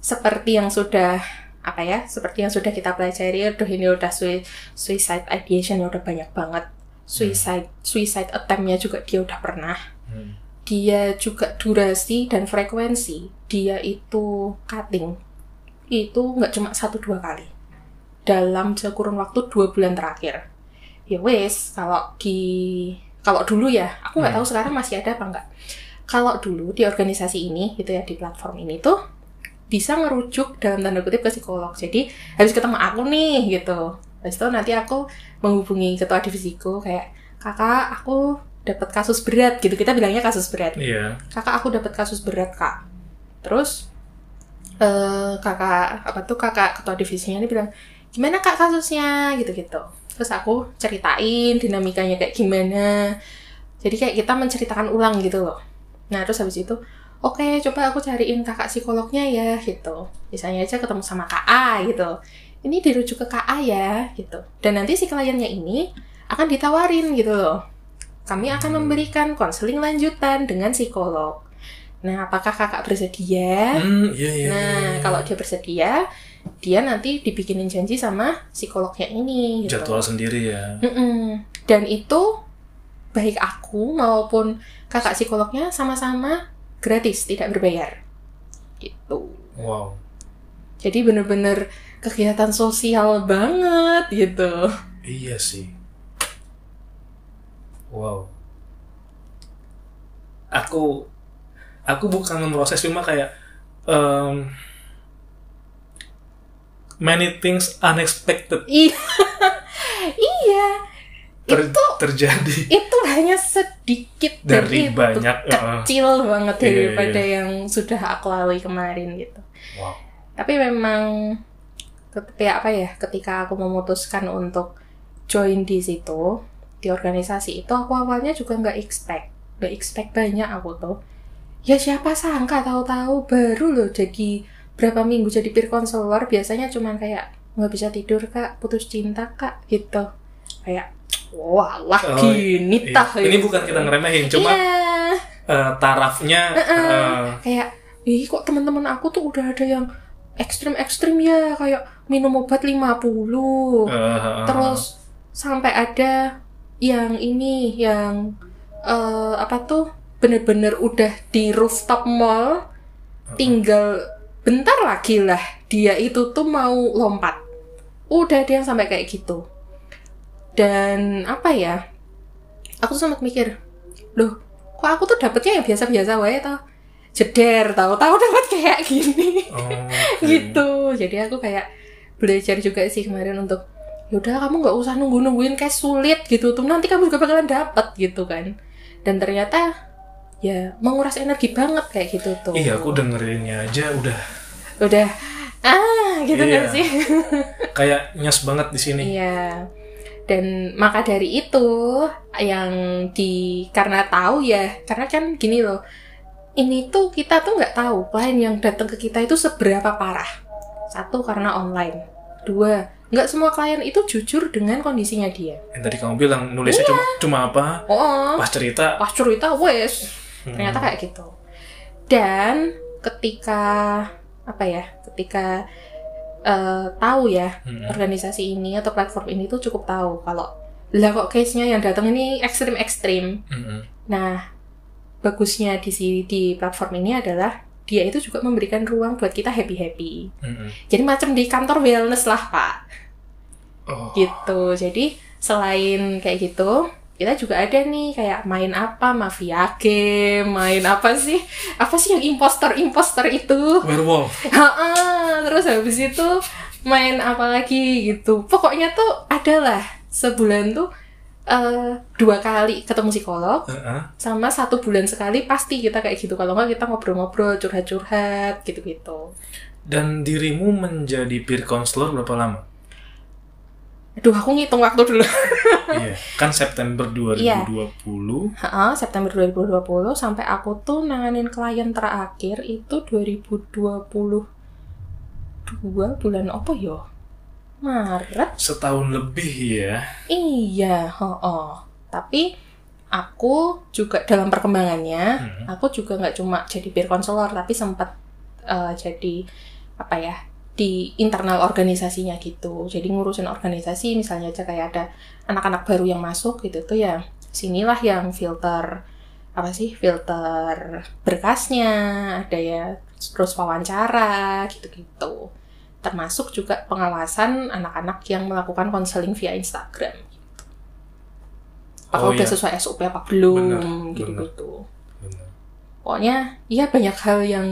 seperti yang sudah apa ya seperti yang sudah kita pelajari aduh ini udah sui- suicide ideation udah banyak banget. Suicide suicide attempt-nya juga dia udah pernah. Hmm. dia juga durasi dan frekuensi dia itu cutting. Itu nggak cuma satu dua kali dalam kurun waktu dua bulan terakhir. Ya wes kalau di kalau dulu ya aku nggak Hmm. tahu sekarang masih ada apa nggak. Kalau dulu di organisasi ini gitu ya di platform ini tuh bisa ngerujuk dalam tanda kutip ke psikolog. Jadi habis ketemu aku nih gitu. Habis itu nanti aku menghubungi ketua divisiku kayak kakak aku dapat kasus berat gitu. Kita bilangnya kasus berat. Iya. kakak aku dapat kasus berat kak. Terus eh kakak apa tuh kakak ketua divisinya ini bilang gimana kak kasusnya? Gitu gitu terus aku ceritain dinamikanya kayak gimana. Jadi kayak kita menceritakan ulang gitu loh. Nah terus habis itu oke coba aku cariin kakak psikolognya ya gitu. Misalnya aja ketemu sama kak A gitu. Ini dirujuk ke kak A ya gitu. Dan nanti si kliennya ini akan ditawarin gitu loh. Kami akan Hmm. memberikan konseling lanjutan dengan psikolog. Nah apakah kakak bersedia? Hmm, iya iya. Nah, iya, iya. kalau dia bersedia, dia nanti dibikinin janji sama psikolognya ini. Gitu. jadwal sendiri ya. Mm-mm. Dan itu baik aku maupun kakak psikolognya sama-sama gratis, tidak berbayar. Gitu. Wow. Jadi bener-bener kegiatan sosial banget gitu. Iya sih. Wow. Aku aku bukan memproses cuma kayak um, many things unexpected [laughs] Iya. iya. ter- Itu terjadi. itu hanya sedikit Dari itu banyak, uh-uh. kecil banget Iya, daripada yang sudah aku lalui kemarin gitu. Wow. tapi memang ketika apa ya ketika aku memutuskan untuk join di situ di organisasi itu aku awalnya juga nggak expect nggak expect banyak aku tuh ya siapa sangka tahu-tahu baru loh jadi berapa minggu jadi peer counselor biasanya cuman kayak nggak bisa tidur kak putus cinta kak gitu kayak wah lah Oh, gini Iya. tah Ini gitu. bukan kita ngeremehin, cuma Iya. eh, tarafnya eh, kayak ih kok teman-teman aku tuh udah ada yang ekstrim-ekstrim ya kayak minum obat 50 Eh, terus sampai ada yang ini yang eh, apa tuh bener-bener udah di rooftop mall tinggal bentar lagi lah dia itu tuh mau lompat. Udah yang sampai kayak gitu. Dan apa ya? Aku tuh sempat mikir loh kok aku tuh dapetnya yang biasa-biasa wae tau jeder tau tahu dapat kayak gini. Oh, [laughs] oke. gitu. Jadi aku kayak belajar juga sih kemarin untuk yaudah kamu nggak usah nunggu nungguin kayak sulit gitu tuh. Nanti kamu juga bakalan dapet gitu kan. Dan ternyata ya menguras energi banget kayak gitu tuh. Iya, aku dengerinnya aja udah. Udah ah gitu Iya. kan sih. [laughs] Kayak nyes banget di sini. iya. Dan maka dari itu yang di karena tahu ya karena kan gini loh ini tuh kita tuh nggak tahu klien yang datang ke kita itu seberapa parah. Satu karena online. Dua nggak semua klien itu jujur dengan kondisinya dia. Yang tadi kamu bilang nulisnya cuma cuma apa? oh. Pas cerita. Pas cerita wes ternyata kayak gitu dan ketika apa ya ketika eh, tahu ya Hmm. organisasi ini atau platform ini tuh cukup tahu kalau lah kok case-nya yang datang ini ekstrim ekstrim Mm-mm. nah bagusnya di si- di platform ini adalah dia itu juga memberikan ruang buat kita happy happy Mm-mm. jadi macam di kantor wellness lah pak Oh, gitu jadi selain kayak gitu kita juga ada nih kayak main apa mafia game main apa sih apa sih yang imposter imposter itu werewolf. [laughs] Terus habis itu main apa lagi gitu pokoknya tuh adalah sebulan tuh eh, dua kali ketemu psikolog Heeh. sama satu bulan sekali pasti kita kayak gitu kalau nggak kita ngobrol-ngobrol curhat-curhat gitu-gitu Dan dirimu menjadi peer counselor berapa lama? Aduh aku ngitung waktu dulu [laughs] iya, kan September 2020. Iya. Ha, September 2020 sampai aku tuh nanganin klien terakhir itu 2022 bulan apa ya? Maret. Setahun lebih ya. Iya, oh, Tapi aku juga dalam perkembangannya, Hmm. aku juga nggak cuma jadi peer counselor, tapi sempat eh, jadi apa ya di internal organisasinya gitu. Jadi ngurusin organisasi, misalnya aja kayak ada anak-anak baru yang masuk gitu tuh ya sinilah yang filter apa sih filter berkasnya, ada ya terus wawancara gitu-gitu. Termasuk juga pengawasan anak-anak yang melakukan konseling via Instagram. Apakah Oh, udah iya. sesuai SOP apa belum gitu-gitu. Pokoknya ya banyak hal yang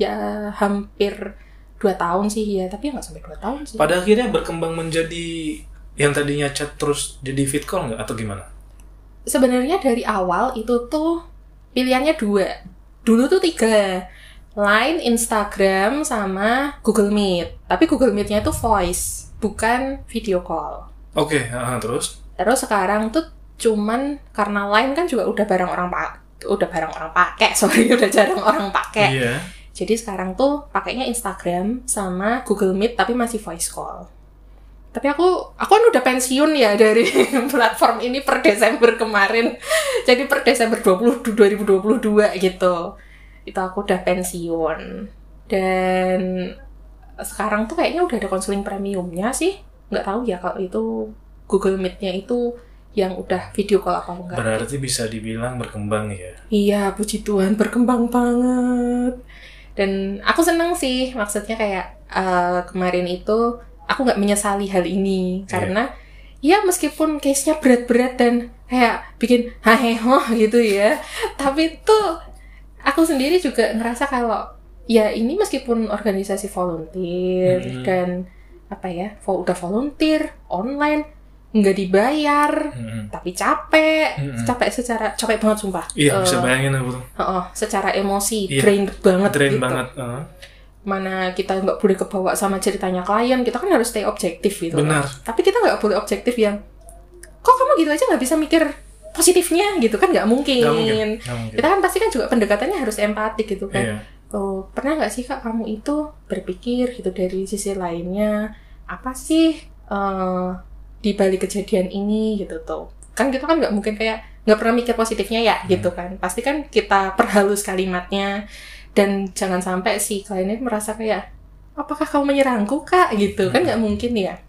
ya hampir dua tahun sih ya, tapi nggak sampai dua tahun sih. Pada akhirnya berkembang menjadi yang tadinya chat terus jadi fit call nggak atau gimana? sebenarnya dari awal itu tuh pilihannya dua. Dulu tuh tiga. Line, Instagram, sama Google Meet. Tapi Google Meet-nya itu voice, bukan video call. Oke, ah, terus? Terus sekarang tuh cuman karena Line kan juga udah barang orang pak udah barang orang pakai, [laughs] sorry udah jarang orang pakai. Iya. Jadi sekarang tuh pakainya Instagram sama Google Meet tapi masih voice call. Tapi aku aku kan udah pensiun ya dari [laughs] platform ini per Desember kemarin. Jadi per Desember 20 2022 gitu. Itu aku udah pensiun. Dan sekarang tuh kayaknya udah ada konseling premiumnya sih. Nggak tahu ya kalau itu Google Meet-nya itu yang udah video call apa enggak. Berarti bisa dibilang berkembang ya. Iya, puji Tuhan berkembang banget. Dan aku seneng sih, maksudnya kayak eh, kemarin itu aku nggak menyesali hal ini karena ya meskipun case-nya berat-berat dan kayak bikin haheho [laughs] gitu ya, tapi tuh aku sendiri juga ngerasa kalau ya ini meskipun organisasi volunteer Hmm. dan apa ya, udah volunteer online nggak dibayar Mm-mm. tapi capek Mm-mm. capek secara capek banget sumpah Iya, bisa Eh, bayangin aku tuh. heeh, secara emosi Iya. drain banget Drain gitu. banget. ah. mana kita nggak boleh kebawa sama ceritanya klien kita kan harus stay objektif gitu Benar. tapi kita nggak boleh objektif yang kok kamu gitu aja nggak bisa mikir positifnya gitu kan nggak mungkin. Mungkin. Mungkin. kita kan pasti kan juga pendekatannya harus empatik gitu kan Iya. oh pernah nggak sih kak kamu itu berpikir gitu dari sisi lainnya apa sih eh, di balik kejadian ini gitu tuh. Kan kita kan nggak mungkin kayak nggak pernah mikir positifnya ya Hmm. gitu kan. Pasti kan kita perhalus kalimatnya dan jangan sampai si klien ini merasa kayak apakah kamu menyerangku kak? gitu. Kan nggak mungkin ya.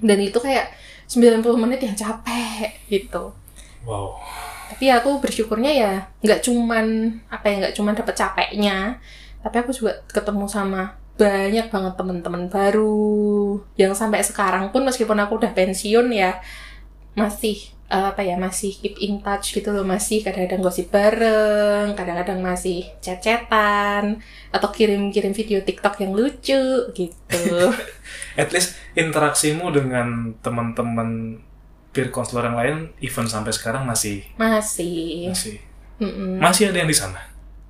Dan itu kayak 90 menit yang capek gitu. Wow. tapi aku bersyukurnya ya nggak cuman apa ya nggak cuman dapet capeknya tapi aku juga ketemu sama banyak banget teman-teman baru. Yang sampai sekarang pun meskipun aku udah pensiun ya masih apa ya masih keep in touch gitu loh. Masih kadang-kadang gosip bareng kadang-kadang masih chat-chatan atau kirim-kirim video TikTok yang lucu gitu. [laughs] At least interaksimu dengan teman-teman peer counselor yang lain even sampai sekarang masih masih. Masih. Mm-mm. masih ada yang di sana.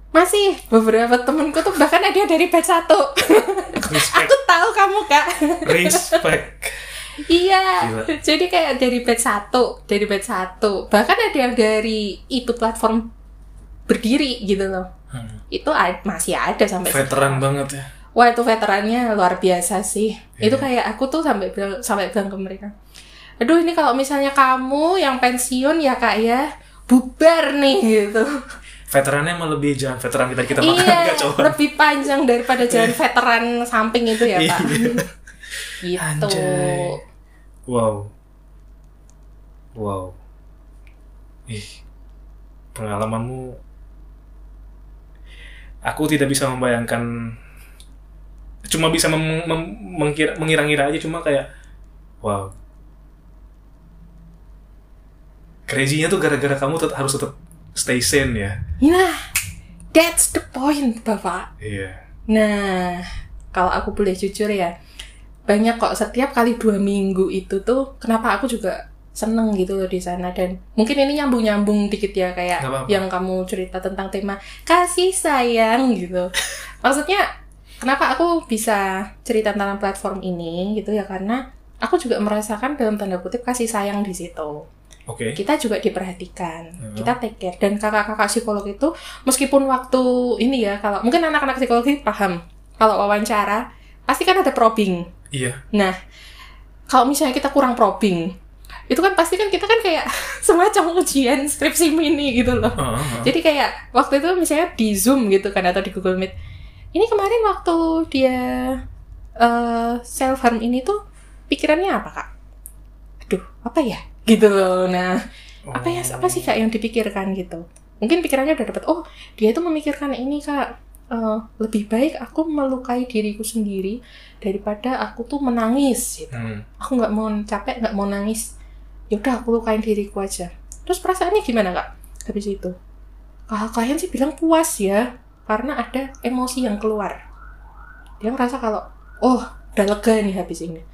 Masih beberapa temenku tuh bahkan ada yang dari batch satu aku tahu kamu kak respect. Iya, Gila. jadi kayak dari batch satu, dari batch satu, bahkan ada yang dari itu platform berdiri gitu loh. Hmm. Itu masih ada sampai Veteran sekarang. banget ya. Wah itu veterannya luar biasa sih. Itu Iya. kayak aku tuh sampai bilang sampai bilang ke mereka, aduh ini kalau misalnya kamu yang pensiun ya kak ya bubar nih gitu. Veterannya malah lebih jangan veteran kita kita makan iya, coba. lebih panjang daripada jalan veteran samping itu ya pak. Iya. [laughs] gitu. Anjay. Wow. Wow. Ih. Pengalamanmu Aku tidak bisa membayangkan cuma bisa mem- mem- mengkira- mengira-ngira aja cuma kayak wow. Crazy-nya tuh gara-gara kamu tetap harus tetap stay sane ya. Nah, that's the point, Bapak. Iya. Nah, kalau aku boleh jujur ya, banyak kok setiap kali dua minggu itu tuh, kenapa aku juga seneng gitu loh di sana dan mungkin ini nyambung nyambung dikit ya kayak Nggak apa-apa. yang kamu cerita tentang tema kasih sayang gitu. [laughs] Maksudnya kenapa aku bisa cerita tentang platform ini gitu ya karena aku juga merasakan dalam tanda kutip kasih sayang di situ Oke. kita juga diperhatikan, Hmm. kita take care dan kakak-kakak psikolog itu meskipun waktu ini ya kalau mungkin anak-anak psikologi paham kalau wawancara pasti kan ada probing. Iya. Nah kalau misalnya kita kurang probing itu kan pasti kan kita kan kayak [laughs] semacam ujian skripsi mini gitu loh. Ah, ah. Jadi kayak waktu itu misalnya di Zoom gitu kan atau di Google Meet. Ini kemarin waktu dia eh self harm ini tuh pikirannya apa kak? Aduh apa ya? Gitu loh. Nah apa ya apa sih kak yang dipikirkan gitu? Mungkin pikirannya udah dapet. Oh dia itu memikirkan ini kak. eh, lebih baik aku melukai diriku sendiri daripada aku tuh menangis gitu Hmm. aku nggak mau capek nggak mau nangis yaudah aku lukain diriku aja terus perasaannya gimana kak habis itu kakak klien sih bilang puas ya karena ada emosi yang keluar dia ngerasa kalau oh udah lega nih habis ini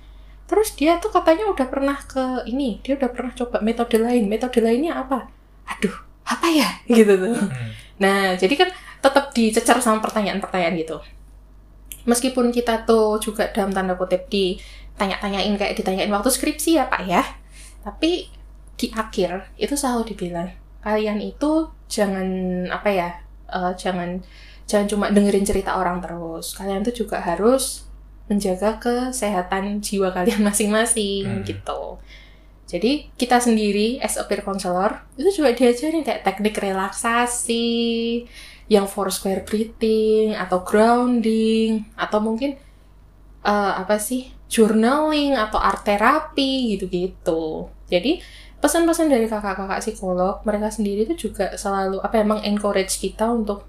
terus dia tuh katanya udah pernah ke ini dia udah pernah coba metode lain metode lainnya apa aduh apa ya [laughs] gitu tuh Hmm. Nah, jadi kan tetap dicecar sama pertanyaan-pertanyaan gitu. Meskipun kita tuh juga dalam tanda kutip ditanya-tanyain kayak ditanyain waktu skripsi ya Pak ya. Tapi di akhir itu selalu dibilang kalian itu jangan apa ya, eh, jangan jangan cuma dengerin cerita orang terus. Kalian tuh juga harus menjaga kesehatan jiwa kalian [laughs] masing-masing Hmm. gitu. Jadi kita sendiri as a peer counselor itu juga diajarin kayak teknik relaksasi, yang four square breathing atau grounding atau mungkin eh, apa sih journaling atau art therapy gitu-gitu. Jadi pesan-pesan dari kakak-kakak psikolog mereka sendiri itu juga selalu apa emang encourage kita untuk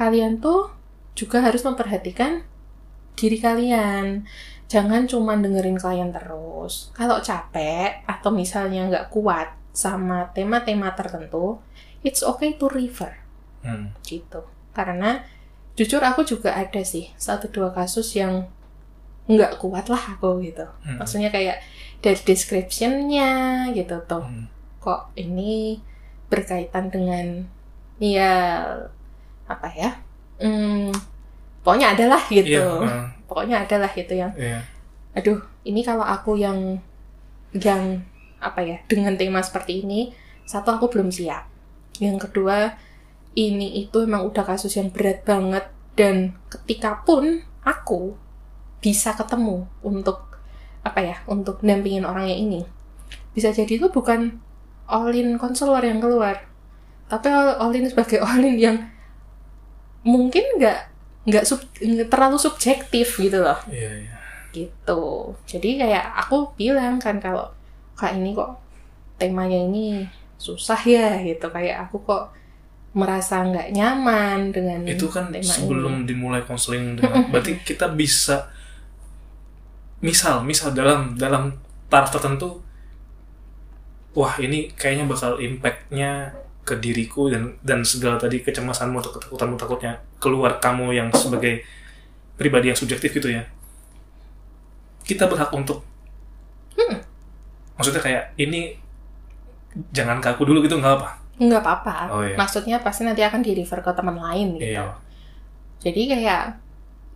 kalian tuh juga harus memperhatikan diri kalian jangan cuma dengerin klien terus. Kalau capek atau misalnya nggak kuat sama tema-tema tertentu, it's okay to refer Hmm. gitu. Karena jujur aku juga ada sih satu dua kasus yang nggak kuat lah aku gitu. Hmm. Maksudnya kayak dari description-nya gitu tuh. Hmm. Kok ini berkaitan dengan ya apa ya? Hmm, pokoknya adalah gitu. Iya. ah, Pokoknya adalah gitu yang Iya. aduh ini kalau aku yang yang apa ya dengan tema seperti ini satu aku belum siap yang kedua ini itu emang udah kasus yang berat banget dan ketika pun aku bisa ketemu untuk apa ya untuk dampingin orangnya ini bisa jadi itu bukan all in konselor yang keluar tapi all all in sebagai [laughs] all in yang mungkin nggak nggak sub, terlalu subjektif gitu loh Iya, iya. gitu jadi kayak aku bilang kan kalau kak ini kok temanya ini susah ya gitu kayak aku kok merasa nggak nyaman dengan Itu kan tema sebelum ini. dimulai konseling dengan [laughs] berarti kita bisa misal, misal dalam dalam taraf tertentu wah ini kayaknya bakal impactnya ke diriku dan dan segala tadi kecemasanmu atau ketakutanmu takutnya keluar kamu yang sebagai pribadi yang subjektif gitu ya kita berhak untuk maksudnya kayak ini jangan ke aku dulu gitu nggak apa nggak apa-apa Oh, iya. maksudnya pasti nanti akan di refer ke teman lain gitu Iya. jadi kayak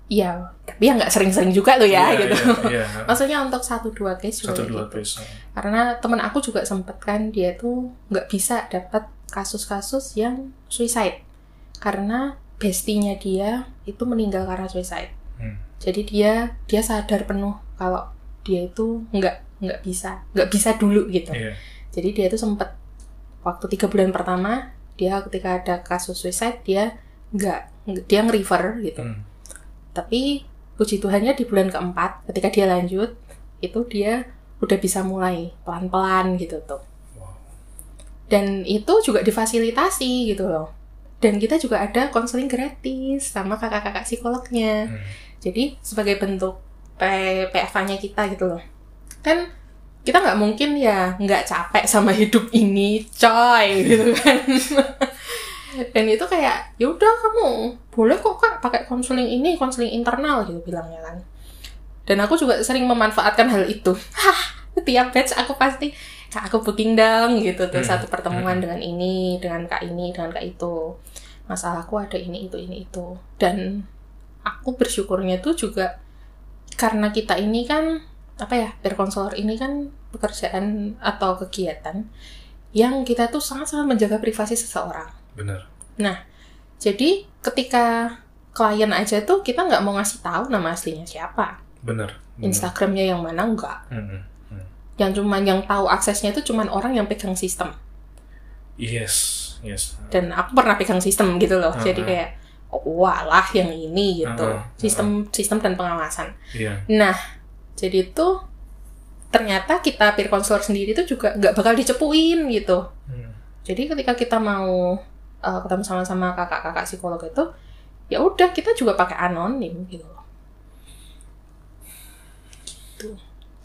ya tapi ya nggak sering-sering juga loh ya Iya, gitu iya, iya. [laughs] maksudnya untuk satu dua case juga satu gitu. dua case karena temen aku juga sempet kan dia tuh nggak bisa dapat kasus-kasus yang suicide karena bestinya dia itu meninggal karena suicide Hmm. jadi dia dia sadar penuh kalau dia itu nggak nggak bisa nggak bisa dulu gitu Iya. jadi dia tuh sempet waktu tiga bulan pertama dia ketika ada kasus suicide dia nggak dia nge-refer gitu Hmm. tapi puji Tuhannya di bulan keempat ketika dia lanjut itu dia udah bisa mulai pelan-pelan gitu tuh. Dan itu juga difasilitasi gitu loh. Dan kita juga ada konseling gratis sama kakak-kakak psikolognya. Hmm. jadi sebagai bentuk PFA-nya kita gitu loh. Kan kita nggak mungkin ya nggak capek sama hidup ini coy gitu kan. [laughs] Dan itu kayak ya udah kamu boleh kok kak pakai konseling ini konseling internal gitu bilangnya kan. Dan aku juga sering memanfaatkan hal itu. hah [laughs] tiap batch aku pasti kak aku booking dong gitu tuh Hmm. satu pertemuan Hmm. dengan ini dengan kak ini dengan kak itu masalahku ada ini itu ini itu dan aku bersyukurnya tuh juga karena kita ini kan apa ya peer counselor ini kan pekerjaan atau kegiatan yang kita tuh sangat-sangat menjaga privasi seseorang. benar Jadi ketika klien aja tuh kita nggak mau ngasih tahu nama aslinya siapa, benar. Instagramnya yang mana enggak. Hmm, hmm. Yang cuman yang tahu aksesnya itu cuman orang yang pegang sistem. yes yes Dan aku pernah pegang sistem gitu loh. Jadi Uh-uh. kayak oh, walah yang ini gitu. Uh-uh, Sistem sistem dan pengawasan. iya Nah, jadi tuh ternyata kita peer counselor sendiri tuh juga nggak bakal dicepuin gitu. Hmm. Jadi ketika kita mau uh, ketemu sama-sama kakak-kakak psikolog itu, ya udah kita juga pakai anonim gitu loh. Gitu.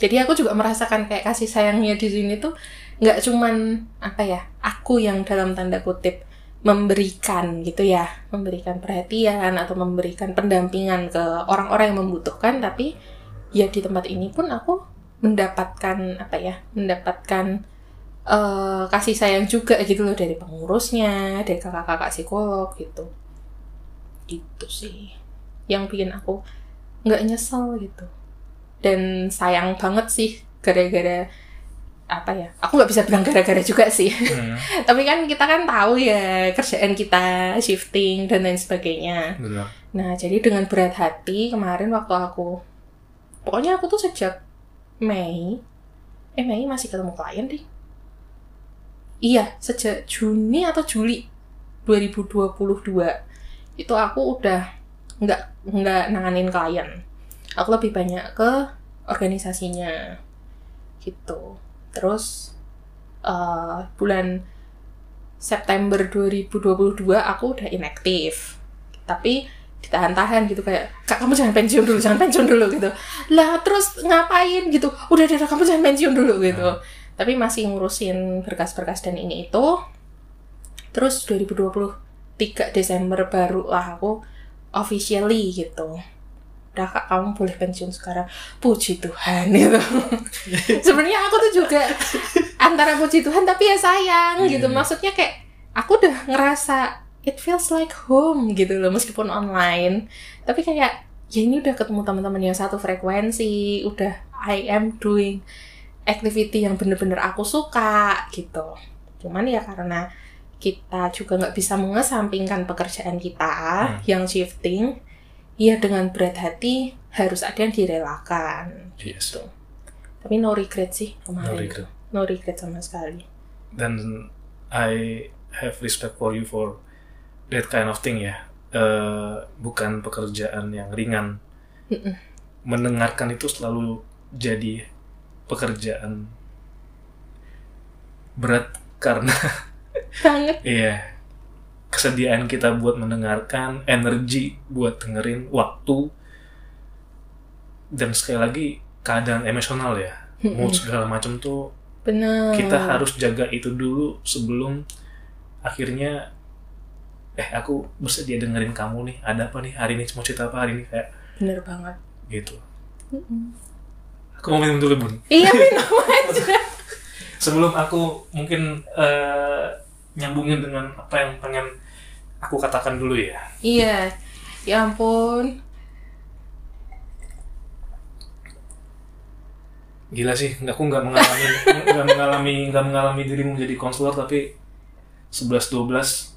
Jadi aku juga merasakan kayak kasih sayangnya di sini tuh nggak cuman apa ya, aku yang dalam tanda kutip memberikan gitu ya, memberikan perhatian atau memberikan pendampingan ke orang-orang yang membutuhkan, tapi ya di tempat ini pun aku mendapatkan apa ya, mendapatkan eh, kasih sayang juga gitu loh dari pengurusnya, dari kakak-kakak psikolog gitu. Gitu sih. Yang bikin aku nggak nyesel gitu. Dan sayang banget sih gara-gara apa ya? Aku nggak bisa bilang gara-gara juga sih. Hmm, [laughs] Tapi kan kita kan tahu ya kerjaan kita shifting dan lain sebagainya. benar Nah, jadi dengan berat hati kemarin waktu aku pokoknya aku tuh sejak Mei eh Mei masih ketemu klien deh. Iya, sejak Juni atau Juli 2022 itu aku udah nggak nggak nanganin klien. Aku lebih banyak ke organisasinya. Gitu. Terus eh, bulan September 2022 aku udah inaktif. Tapi ditahan-tahan gitu kayak kak kamu jangan pensiun dulu jangan pensiun dulu gitu. Lah terus ngapain? gitu. Udah udah kamu jangan pensiun dulu gitu. Tapi masih ngurusin berkas-berkas dan ini itu. Terus 2023 Desember baru lah aku officially gitu udah kak kamu boleh pensiun sekarang. Puji Tuhan gitu. [laughs] Sebenarnya aku tuh juga antara puji Tuhan tapi ya sayang Iya, gitu. iya. maksudnya kayak aku udah ngerasa it feels like home gitu loh meskipun online. Tapi kayak ya ini udah ketemu teman-teman yang satu frekuensi udah I am doing activity yang bener-bener aku suka gitu. Cuman ya karena kita juga nggak bisa mengesampingkan pekerjaan kita Hmm. yang shifting ya dengan berat hati harus ada yang direlakan yes. gitu. Tapi no regret sih kemarin. No regret. no regret sama sekali. Dan I have respect for you for that kind of thing ya. Eh, bukan pekerjaan yang ringan. Mm-mm. Mendengarkan itu selalu jadi pekerjaan berat karena banget. Iya kesediaan kita buat mendengarkan, energi buat dengerin, waktu. Dan sekali lagi keadaan emosional ya. Mood segala macam tuh bener kita harus jaga itu dulu sebelum akhirnya eh aku bersedia dengerin kamu nih. Ada apa nih hari ini? Mau cerita apa hari ini? Kayak bener banget. gitu. Aku mau minum dulu bun. Iya minum [laughs] aja. Sebelum aku mungkin eh, nyambungin dengan apa yang pengen aku katakan dulu ya. Iya. Ya ampun. Gila sih nggak aku nggak mengalami nggak mengalami nggak mengalami dirimu jadi konselor tapi 11 12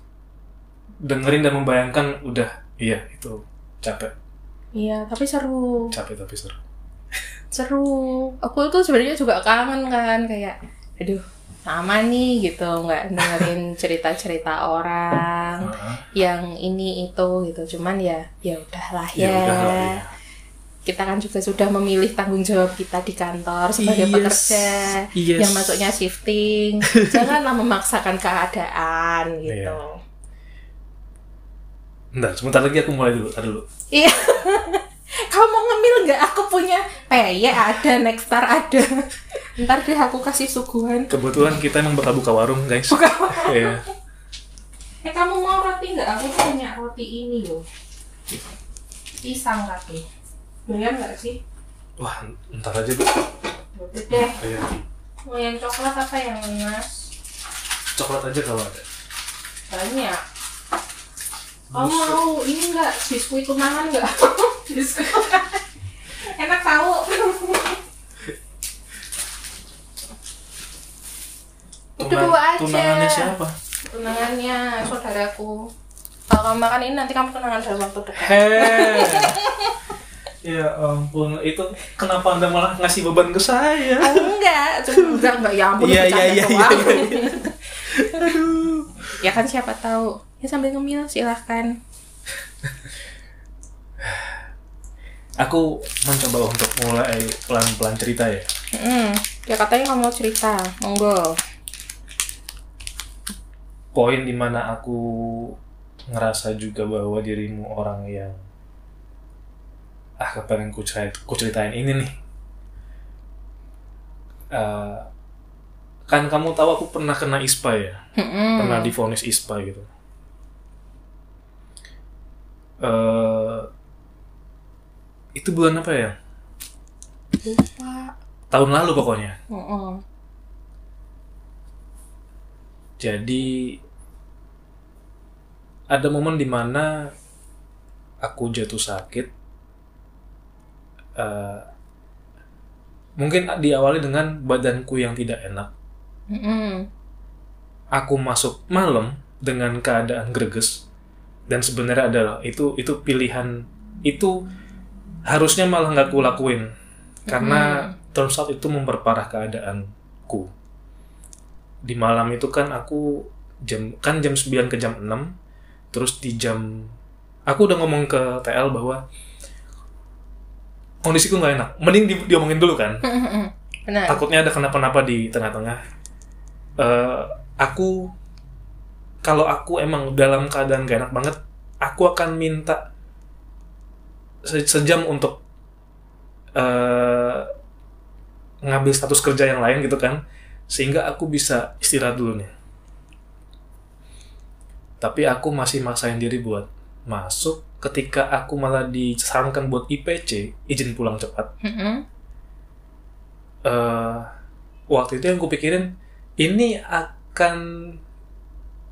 dengerin dan membayangkan udah iya itu capek. Iya tapi seru. Capek tapi seru. Seru. Aku tuh sebenarnya juga kangen kan kayak aduh sama nih gitu nggak dengerin [laughs] cerita-cerita orang Heeh. yang ini itu gitu cuman ya ya udahlah ya, ya udah lah ya. kita kan juga sudah memilih tanggung jawab kita di kantor sebagai Yes. pekerja Yes. yang masuknya shifting [laughs] janganlah memaksakan keadaan gitu Iya. Bentar, sebentar lagi aku mulai dulu, tar dulu. iya [laughs] kamu mau ngemil nggak? Aku punya peye ada nextar ada. Ntar deh aku kasih suguhan. Kebetulan kita emang bakal buka warung, guys. bukan Iya. eh kamu mau roti nggak? Aku punya roti ini loh. Pisang tapi doyan nggak sih? Wah, ntar aja, Bu. Udah deh. Iya. mau yang coklat apa yang emas? Coklat aja kalau ada. banyak kamu mau ini nggak biskuit tunangan nggak [laughs] biskuit enak tahu Itu dua aja. Tunangannya siapa? tunangannya saudaraku kalau kamu makan ini nanti kamu tunangan dalam waktu dekat Hei. ya ampun, itu kenapa anda malah ngasih beban ke saya? enggak cuma enggak enggak ya ampun Iya, iya, iya, doang. iya, iya. [laughs] Aduh. ya kan siapa tahu ya sambil ngemil silahkan Aku mencoba untuk mulai pelan-pelan cerita ya. Hmm, ya katanya kamu mau cerita monggo Poin di mana aku ngerasa juga bahwa dirimu orang yang ah kepengen ku, cerit- ku ceritain ini nih. Eh, kan kamu tahu aku pernah kena ISPA ya, Hmm. pernah divonis ISPA gitu. Eh, itu bulan apa ya? lupa Tahun lalu pokoknya. Heeh. Jadi ada momen di mana aku jatuh sakit. Eh, mungkin diawali dengan badanku yang tidak enak. Mm-mm. Aku masuk malam dengan keadaan greges dan sebenarnya adalah itu itu pilihan itu harusnya malah nggak aku lakuin. Karena turns out itu memperparah keadaanku. Di malam itu kan aku jam kan jam 9 ke jam 6 terus di jam aku udah ngomong ke TL bahwa kondisiku nggak enak. Mending di, diomongin dulu kan. Benar. Takutnya ada kenapa-napa di tengah-tengah. Eh, aku kalau aku emang dalam keadaan gak enak banget aku akan minta se- sejam untuk eh, ngambil status kerja yang lain gitu kan sehingga aku bisa istirahat dulu nih. Tapi aku masih maksain diri buat masuk. Ketika aku malah disarankan buat IPC izin pulang cepat. Mm-mm. eh waktu itu yang ku pikirin ini akan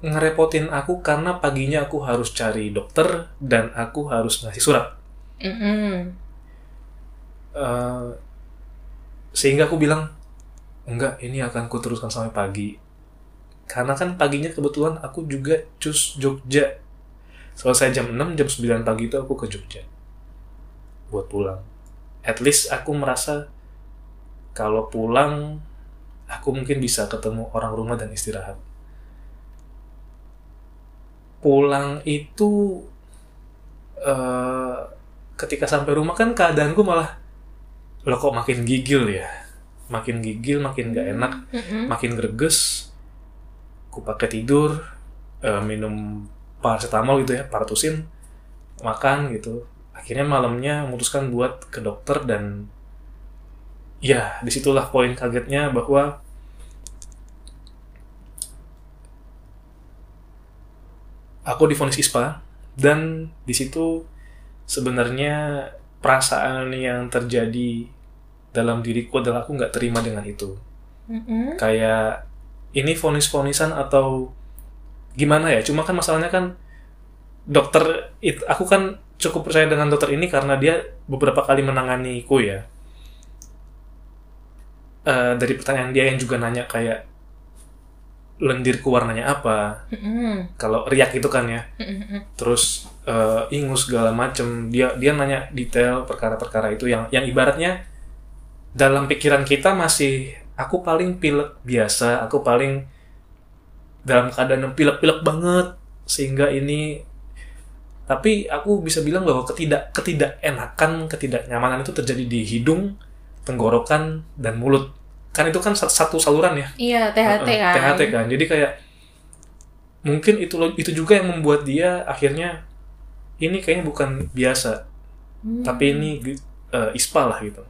ngerepotin aku karena paginya aku harus cari dokter dan aku harus ngasih surat. Mm-mm. Eh, sehingga aku bilang enggak ini akan ku teruskan sampai pagi. Karena kan paginya kebetulan aku juga cus Jogja. Selesai jam 6 jam 9 pagi itu aku ke Jogja buat pulang. At least aku merasa kalau pulang aku mungkin bisa ketemu orang rumah dan istirahat pulang itu eh, ketika sampai rumah kan keadaanku malah lo kok makin gigil ya? Makin gigil makin gak enak Mm-mm. makin greges. Ku pakai tidur eh, minum paracetamol gitu ya paratusin makan gitu. Akhirnya malamnya memutuskan buat ke dokter dan ya di situlah poin kagetnya bahwa aku divonis ISPA dan di situ sebenarnya perasaan yang terjadi dalam diriku adalah aku nggak terima dengan itu. Mm-mm. kayak ini vonis-vonisan atau gimana ya? Cuma kan masalahnya kan dokter it, aku kan cukup percaya dengan dokter ini karena dia beberapa kali menanganiku ya. Eh, dari pertanyaan dia yang juga nanya kayak lendirku warnanya apa. Mm-mm. kalau riak itu kan ya. Mm-mm. terus eh, ingus segala macem. Dia dia nanya detail perkara-perkara itu yang yang ibaratnya dalam pikiran kita masih aku paling pilek biasa aku paling dalam keadaan yang pilek-pilek banget sehingga ini. Tapi aku bisa bilang bahwa ketidak ketidakenakan ketidaknyamanan itu terjadi di hidung tenggorokan dan mulut kan itu kan satu saluran ya Iya, THT kan. THT kan. Jadi kayak mungkin itu itu juga yang membuat dia akhirnya ini kayaknya bukan biasa, Hmm. tapi ini eh, ispa lah gitu.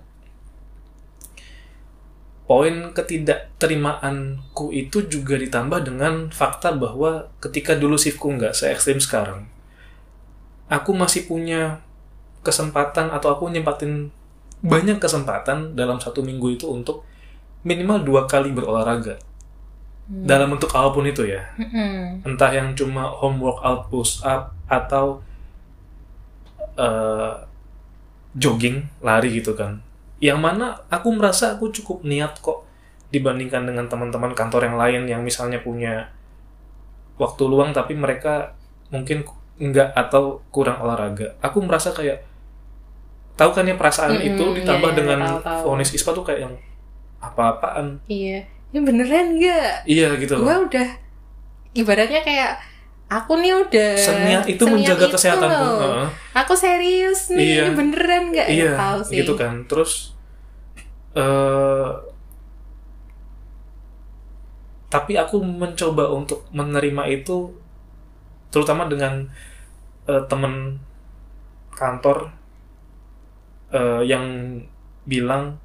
Poin ketidakterimaanku itu juga ditambah dengan fakta bahwa ketika dulu shiftku nggak se ekstrim sekarang, aku masih punya kesempatan atau aku nyempatin banyak kesempatan dalam satu minggu itu untuk minimal dua kali berolahraga. Hmm. dalam bentuk apa pun itu ya. Mm-mm. entah yang cuma home workout push up atau eh, jogging lari gitu kan. Yang mana aku merasa aku cukup niat kok dibandingkan dengan teman-teman kantor yang lain yang misalnya punya waktu luang tapi mereka mungkin enggak atau kurang olahraga. Aku merasa kayak tahu kan ya perasaan Mm-mm, itu ditambah iya, iya, dengan vonis ispa tuh kayak yang apa-apaan Iya. Ini beneran nggak? iya gitu Gue loh udah ibaratnya kayak aku nih udah seniat itu seniat menjaga itu kesehatanku loh. Heeh. Aku serius nih, Iya. ini beneran nggak? Ya, iya tahu sih. gitu kan terus eh tapi aku mencoba untuk menerima itu terutama dengan eh, temen kantor eh, yang bilang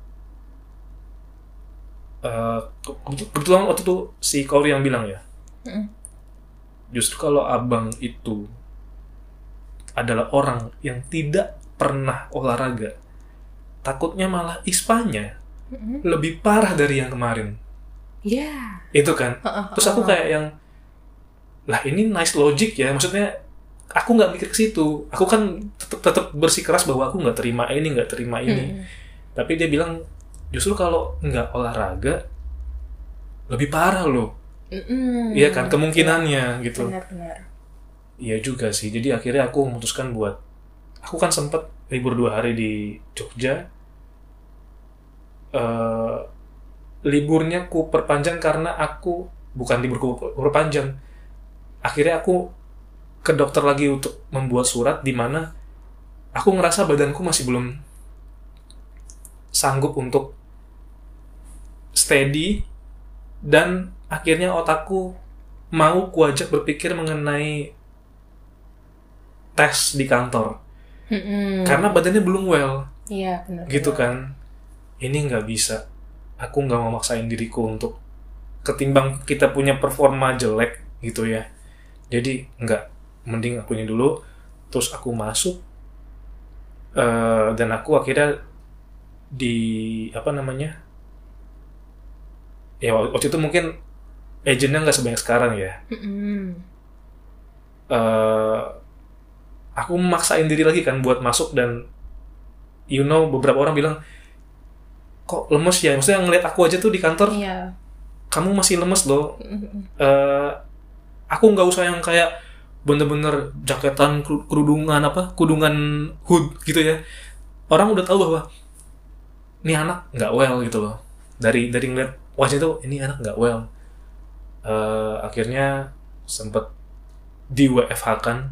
ke- kebetulan waktu itu si Kauri yang bilang ya Mm. justru kalau abang itu adalah orang yang tidak pernah olahraga, takutnya malah ispanya Mm-mm. lebih parah dari yang kemarin. Iya. Itu kan. Heeh, Terus aku kayak yang, lah ini nice logic ya. Maksudnya aku nggak mikir ke situ. Aku kan tetap tetap bersikeras bahwa aku nggak terima ini, nggak terima ini. Mm. Tapi dia bilang justru kalau nggak olahraga lebih parah loh. Iya kan kemungkinannya gitu. Benar-benar. Iya juga sih. Jadi akhirnya aku memutuskan buat aku kan sempet libur dua hari di Jogja. eh liburnya ku perpanjang karena aku bukan libur ku perpanjang. Akhirnya aku ke dokter lagi untuk membuat surat di mana aku ngerasa badanku masih belum sanggup untuk steady dan akhirnya otakku mau kuajak berpikir mengenai tes di kantor. Mm-mm. karena badannya belum well. Iya, benar. gitu kan. Ini nggak bisa. Aku nggak mau maksain diriku untuk ketimbang kita punya performa jelek gitu ya. Jadi nggak. Mending aku ini dulu. Terus aku masuk eh, dan aku akhirnya di apa namanya ya waktu itu mungkin agentnya nggak sebanyak sekarang ya Mm-mm. eh aku memaksain diri lagi kan buat masuk dan you know beberapa orang bilang kok lemes ya maksudnya ngeliat aku aja tuh di kantor Iya. kamu masih lemes loh Mm-mm. eh aku nggak usah yang kayak bener-bener jaketan keru- kerudungan apa kudungan hood gitu ya orang udah tahu bahwa ini anak nggak well gitu loh dari dari ngeliat wajah itu ini anak nggak? Well Eh, akhirnya sempet di WFH kan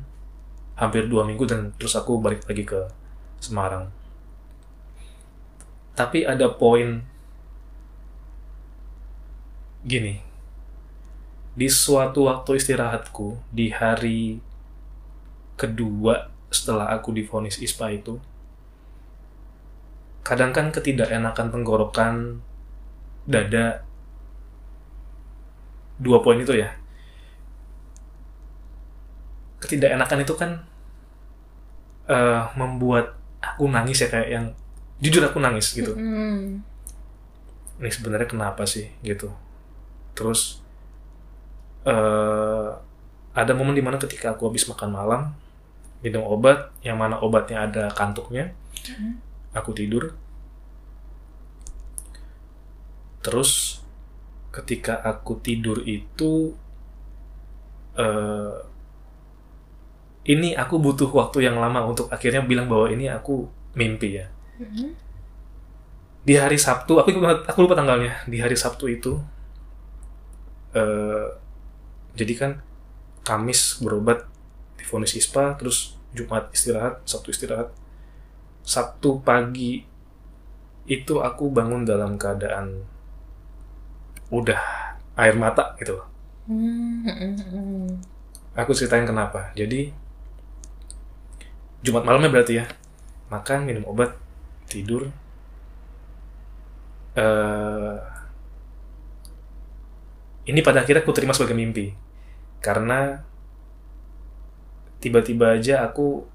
hampir dua minggu dan terus aku balik lagi ke Semarang. Tapi ada poin gini di suatu waktu istirahatku di hari kedua setelah aku divonis ISPA itu kadang kan ketidakenakan tenggorokan dada dua poin itu ya. Ketidakenakan itu kan uh, membuat aku nangis ya kayak yang jujur aku nangis gitu. Mm. ini sebenarnya kenapa sih gitu. Terus eh ada momen di mana ketika aku habis makan malam minum obat yang mana obatnya ada kantuknya aku tidur terus ketika aku tidur itu eh ini aku butuh waktu yang lama untuk akhirnya bilang bahwa ini aku mimpi ya. Mm. di hari Sabtu aku lupa, aku lupa tanggalnya. Di hari Sabtu itu eh jadi kan Kamis berobat divonis ISPA terus Jumat istirahat Sabtu istirahat. Sabtu pagi itu aku bangun dalam keadaan udah air mata gitu loh. Mm, mm, mm. aku ceritain kenapa jadi Jumat malamnya berarti ya makan minum obat tidur eh ini pada akhirnya aku terima sebagai mimpi karena tiba-tiba aja aku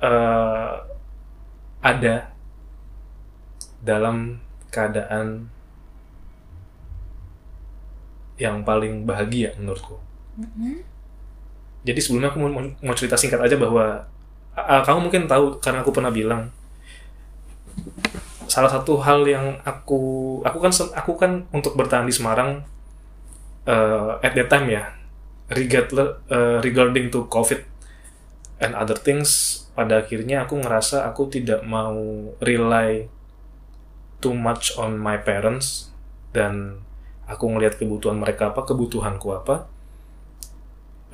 eh ada dalam keadaan yang paling bahagia menurutku Mm. jadi sebelumnya aku mau, mau cerita singkat aja bahwa ah, kamu mungkin tahu karena aku pernah bilang salah satu hal yang aku aku kan aku kan untuk bertahan di Semarang eh, at that time ya regardless eh, regarding to COVID and other things pada akhirnya aku ngerasa aku tidak mau rely too much on my parents dan aku ngelihat kebutuhan mereka apa kebutuhanku apa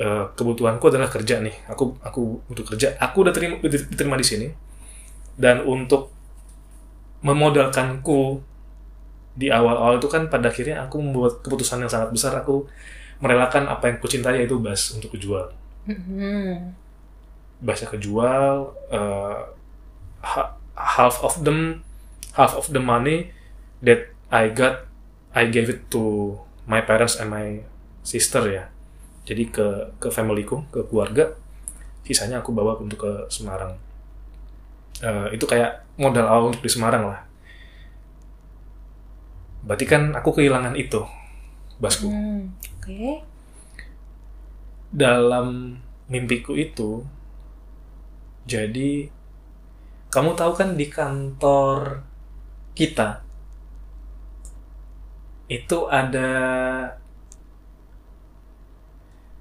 Eh, kebutuhanku adalah kerja nih. Aku aku butuh kerja. Aku udah terima diterima di sini. Dan untuk memodalkanku di awal-awal itu kan pada akhirnya aku membuat keputusan yang sangat besar. Aku merelakan apa yang kucintai yaitu bass untuk kujual. Mm. Bassnya kejual. ha- half of them, half of the money that I got, I gave it to my parents and my sister ya. Jadi ke ke familyku, ke keluarga. Sisanya aku bawa untuk ke Semarang. Eh, itu kayak modal awal untuk di Semarang lah. Berarti kan aku kehilangan itu, basku. Mm. Oke. Dalam mimpiku itu, jadi kamu tahu kan di kantor kita itu ada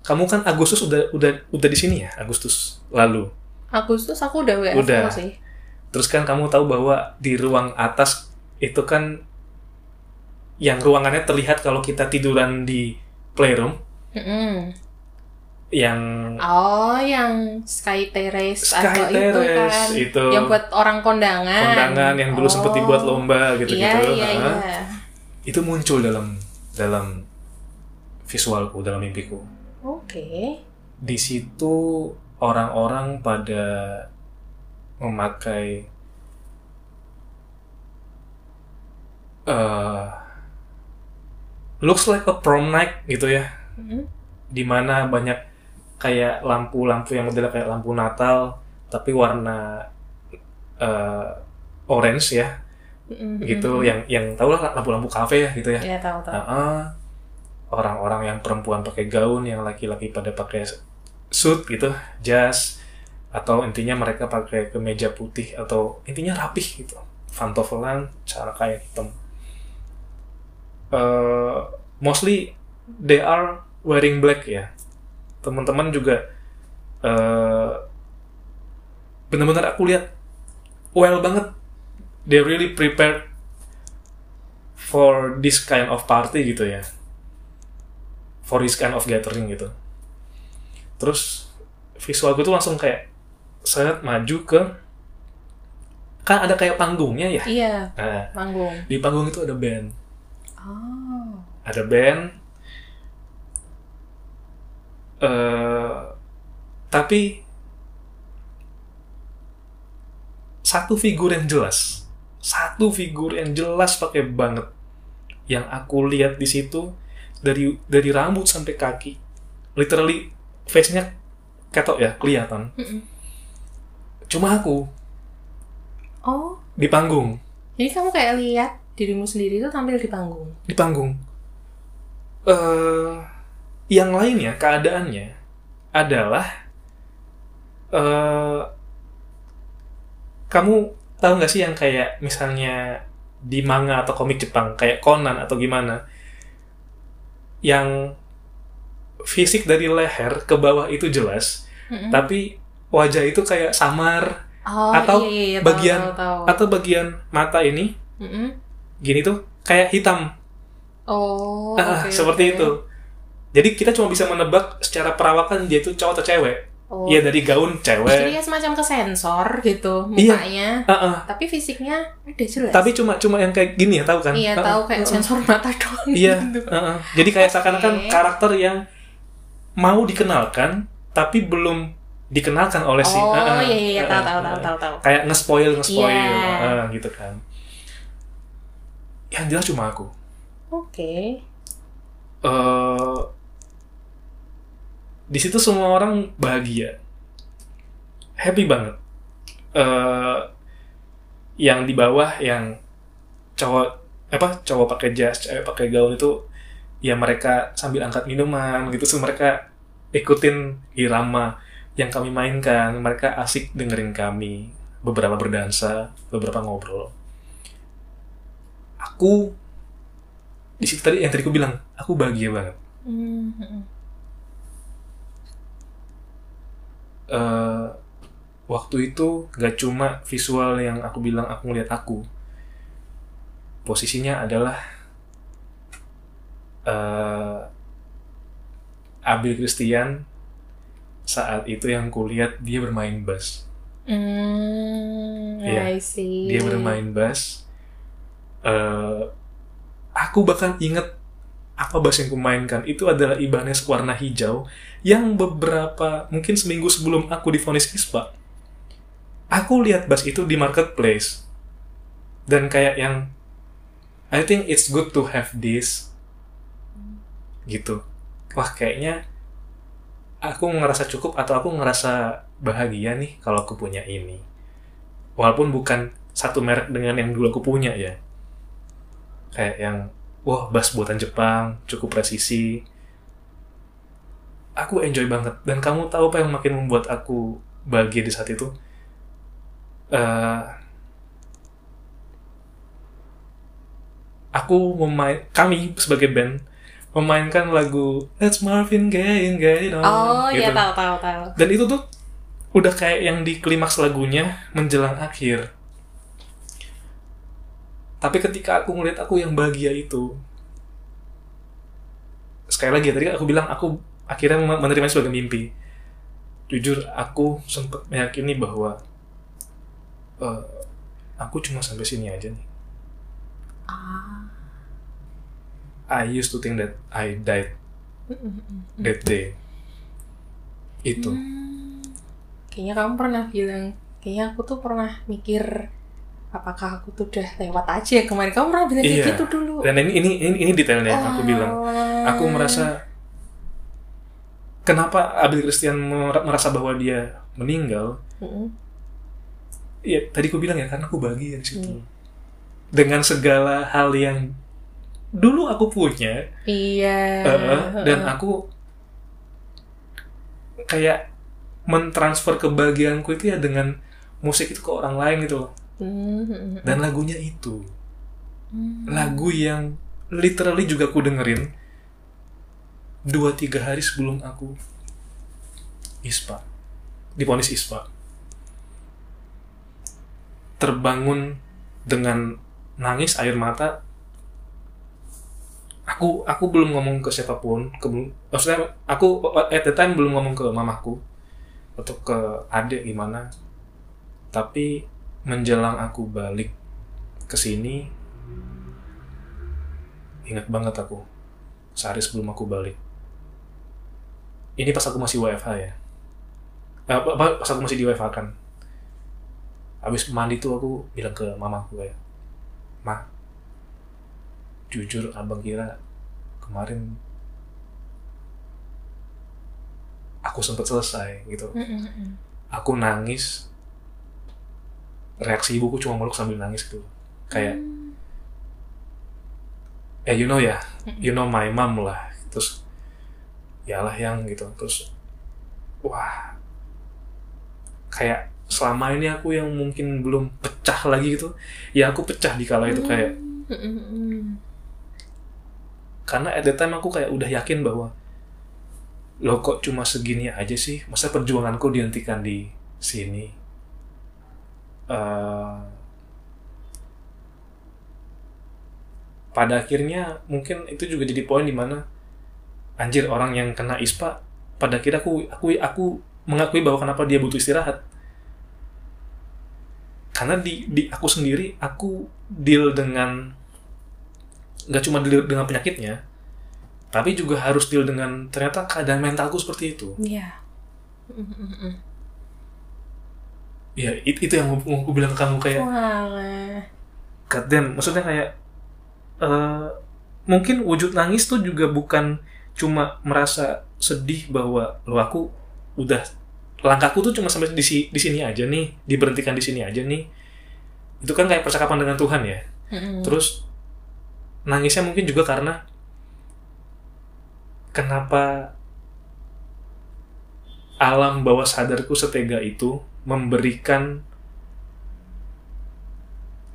kamu kan Agustus udah udah udah di sini ya Agustus lalu Agustus aku udah WFO Udah. sih. terus kan kamu tahu bahwa di ruang atas itu kan yang ruangannya terlihat kalau kita tiduran di playroom Mm-mm. Yang Oh, yang Sky Terrace Sky atau itu Terrace, kan. itu. Yang buat orang kondangan. kondangan yang dulu sempat dibuat Oh. lomba gitu-gitu Iya, iya, Nah, iya. itu muncul dalam dalam visualku dalam mimpiku Oke. di situ orang-orang pada memakai eh looks like a prom night gitu ya Mm. di mana banyak kayak lampu-lampu yang modelnya kayak lampu Natal tapi warna eh, orange ya Mm-mm. gitu yang yang tau lah lampu-lampu kafe ya gitu ya Ya tahu tahu. Heeh. orang-orang yang perempuan pakai gaun yang laki-laki pada pakai suit gitu jas atau intinya mereka pakai kemeja putih atau intinya rapih gitu pantofelan cara kayak hitam Eh, mostly they are wearing black ya teman-teman juga eh benar-benar aku lihat well banget. They really prepared for this kind of party gitu ya. For this kind of gathering gitu. Terus visualku tuh langsung kayak saya maju ke kan ada kayak panggungnya ya? Iya, nah, panggung. di panggung itu ada band. Oh. ada band eh tapi satu figur yang jelas satu figur yang jelas pakai banget yang aku lihat di situ dari dari rambut sampai kaki literally face-nya ketok ya kelihatan. Cuma aku Oh, di panggung. Jadi kamu kayak lihat dirimu sendiri itu tampil di panggung. di panggung. Eh yang lainnya keadaannya adalah eh kamu tahu nggak sih yang kayak misalnya di manga atau komik Jepang kayak Conan atau gimana yang fisik dari leher ke bawah itu jelas Mm-mm. tapi wajah itu kayak samar Oh, atau iya, iya, iya, tahu, bagian tahu, tahu. atau bagian mata ini Mm-mm. gini tuh kayak hitam Oh, Ah, oke, seperti oke. itu. Jadi kita cuma bisa menebak secara perawakan dia itu cowok atau cewek. Oh. Iya dari gaun Jadi cewek. ya semacam ke sensor gitu Iya. mukanya. Ah, ah. Tapi fisiknya ada jelas. Tapi cuma cuma yang kayak gini ya tahu kan? iya Ah, tahu ah, kayak ah, ah. sensor mata doang. Iya. gitu. ah, ah. Jadi kayak seakan-akan Oke. karakter yang mau dikenalkan tapi belum dikenalkan oleh si. Oh ah, ah. iya iya Ah, tahu ah, tahu ah. tahu tahu tahu. Kayak nge-spoil nge-spoil Iya. ah, gitu kan. Yang jelas cuma aku. Oke. eh di situ semua orang bahagia, happy banget. eh yang di bawah yang cowok apa cowok pakai jas, cewek pakai gaun itu ya mereka sambil angkat minuman gitu, so mereka ikutin irama yang kami mainkan, mereka asik dengerin kami, beberapa berdansa, beberapa ngobrol. Aku di situ tadi yang tadi aku bilang, aku bahagia banget. Hmm, hmm. Eh waktu itu gak cuma visual yang aku bilang aku ngeliat aku posisinya adalah eh Abil Christian saat itu yang kulihat dia bermain bass Hmm, Iya. I see. dia bermain bass eh aku bahkan inget apa bass yang kumainkan itu adalah Ibanez warna hijau yang beberapa mungkin seminggu sebelum aku divonis ISPA aku lihat bass itu di marketplace. Dan kayak yang I think it's good to have this gitu. Wah kayaknya aku ngerasa cukup atau aku ngerasa bahagia nih kalau aku punya ini. Walaupun bukan satu merek dengan yang dulu aku punya ya. Kayak yang wah bass buatan Jepang cukup presisi aku enjoy banget dan kamu tahu apa yang makin membuat aku bahagia di saat itu Eh, aku memain kami sebagai band memainkan lagu Let's Marvin Gaye Gaye On Oh iya gitu. tahu tahu tahu. dan itu tuh udah kayak yang di klimaks lagunya menjelang akhir tapi ketika aku ngeliat aku yang bahagia itu sekali lagi ya, tadi aku bilang aku akhirnya men- menerima sebagai mimpi jujur aku sempat meyakini bahwa eh, aku cuma sampai sini aja nih Ah. I used to think that I died that day itu Hmm. Kayaknya kamu pernah bilang, kayaknya aku tuh pernah mikir apakah aku tuh udah lewat aja ya kemarin. Kamu pernah bilang Iya. kayak gitu dulu. dan ini ini ini, ini detailnya yang aku bilang aku merasa kenapa Abil Christian mer- merasa bahwa dia meninggal Mm-mm. ya tadi aku bilang ya karena aku bahagia di situ Hmm. dengan segala hal yang dulu aku punya Iya. eh, dan aku kayak mentransfer kebahagiaanku itu ya dengan musik itu ke orang lain gitu loh Hmm, hmm, hmm. dan lagunya itu Hmm. lagu yang literally juga aku dengerin dua tiga hari sebelum aku ispa diponis ispa terbangun dengan nangis air mata. Aku aku belum ngomong ke siapa pun ke maksudnya aku at the time belum ngomong ke mamaku atau ke adik gimana. Tapi menjelang aku balik ke sini ingat banget aku sehari sebelum aku balik ini pas aku masih WFH ya. Eh, pas aku masih di WFH kan. Habis mandi tuh aku bilang ke mamaku kayak ma jujur abang kira kemarin aku sempet selesai gitu. Aku nangis. Reaksi ibuku cuma meluk sambil nangis gitu. Kayak ya you know ya you know my mom lah. Terus yalah yang gitu. Terus wah kayak selama ini aku yang mungkin belum pecah lagi gitu. Ya aku pecah di kala itu kayak Mm-mm. karena at the time aku kayak udah yakin bahwa lo kok cuma segini aja sih? Masa perjuanganku dihentikan di sini? Eh, pada akhirnya mungkin itu juga jadi poin di mana anjir orang yang kena ispa pada akhirnya aku aku aku mengakui bahwa kenapa dia butuh istirahat karena di di aku sendiri aku deal dengan nggak cuma deal dengan penyakitnya tapi juga harus deal dengan ternyata keadaan mentalku seperti itu Iya. Ya it- itu yang mau aku bilang ke kamu kayak Walah. God damn, maksudnya kayak eh mungkin wujud nangis tuh juga bukan cuma merasa sedih bahwa lo aku udah langkahku tuh cuma sampai di, di sini aja nih, diberhentikan di sini aja nih. Itu kan kayak percakapan dengan Tuhan ya. Mm-mm. Terus nangisnya mungkin juga karena kenapa alam bawah sadarku setega itu memberikan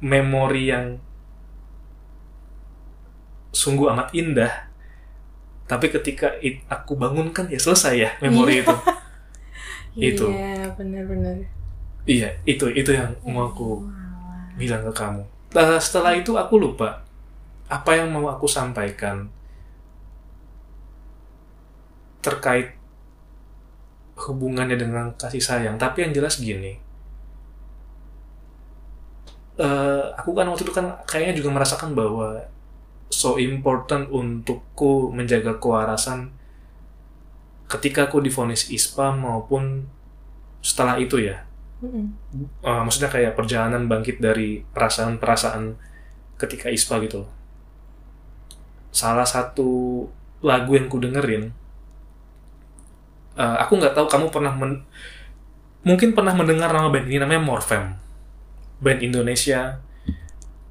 memori yang sungguh amat indah tapi ketika it- aku bangunkan ya selesai ya memori itu. [laughs] Itu. Iya, benar-benar. iya itu itu yang mau aku bilang ke kamu. Eh, setelah itu aku lupa apa yang mau aku sampaikan terkait hubungannya dengan kasih sayang. Tapi yang jelas gini Eh, aku kan waktu itu kan kayaknya juga merasakan bahwa so important untukku menjaga kewarasan ketika aku divonis ISPA maupun setelah itu ya Mm-mm. Uh, maksudnya kayak perjalanan bangkit dari perasaan-perasaan ketika ISPA gitu. Salah satu lagu yang ku dengerin, uh, aku nggak tahu kamu pernah men- mungkin pernah mendengar nama band ini namanya Morfem, band Indonesia.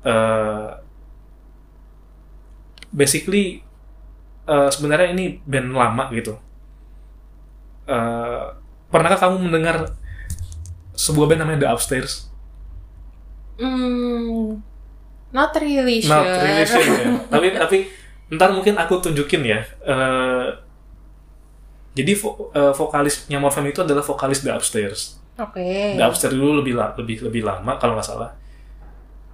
Uh, basically uh, sebenarnya ini band lama gitu. Uh, pernahkah kamu mendengar sebuah band namanya The Upstairs? Mm, not really sure. Not really sure ya. [laughs] tapi tapi ntar mungkin aku tunjukin ya. Eh, jadi vo- eh, vokalisnya Morfem itu adalah vokalis The Upstairs. Oke. The Upstairs dulu lebih la- lebih lebih lama kalau nggak salah.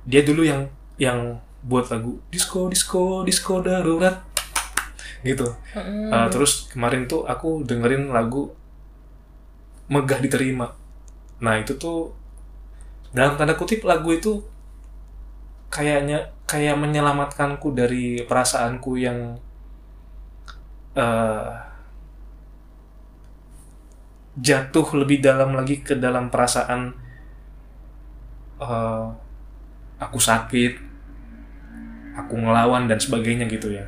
Dia dulu yang yang buat lagu disco disco disco darurat gitu. Mm-mm. Eh, terus kemarin tuh aku dengerin lagu Megah Diterima. Nah itu tuh dalam tanda kutip lagu itu kayaknya kayak menyelamatkanku dari perasaanku yang eh, jatuh lebih dalam lagi ke dalam perasaan eh, aku sakit, aku ngelawan dan sebagainya gitu ya.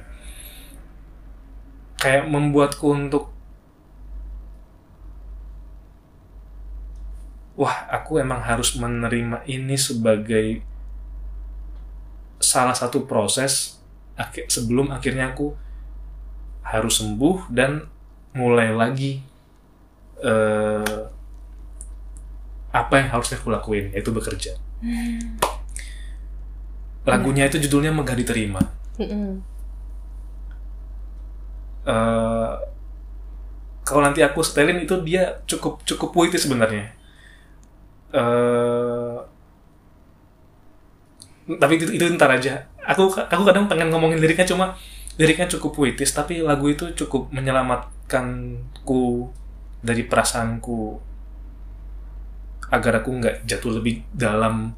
Kayak membuatku untuk wah aku emang harus menerima ini sebagai salah satu proses sebelum akhirnya aku harus sembuh dan mulai lagi eh, apa yang harusnya aku lakuin yaitu bekerja lagunya itu judulnya megah diterima Mm-mm. eh kalau nanti aku setelin itu dia cukup cukup puitis sebenarnya. eh tapi itu, itu ntar aja. Aku aku kadang pengen ngomongin liriknya cuma liriknya cukup puitis tapi lagu itu cukup menyelamatkanku dari perasaanku agar aku nggak jatuh lebih dalam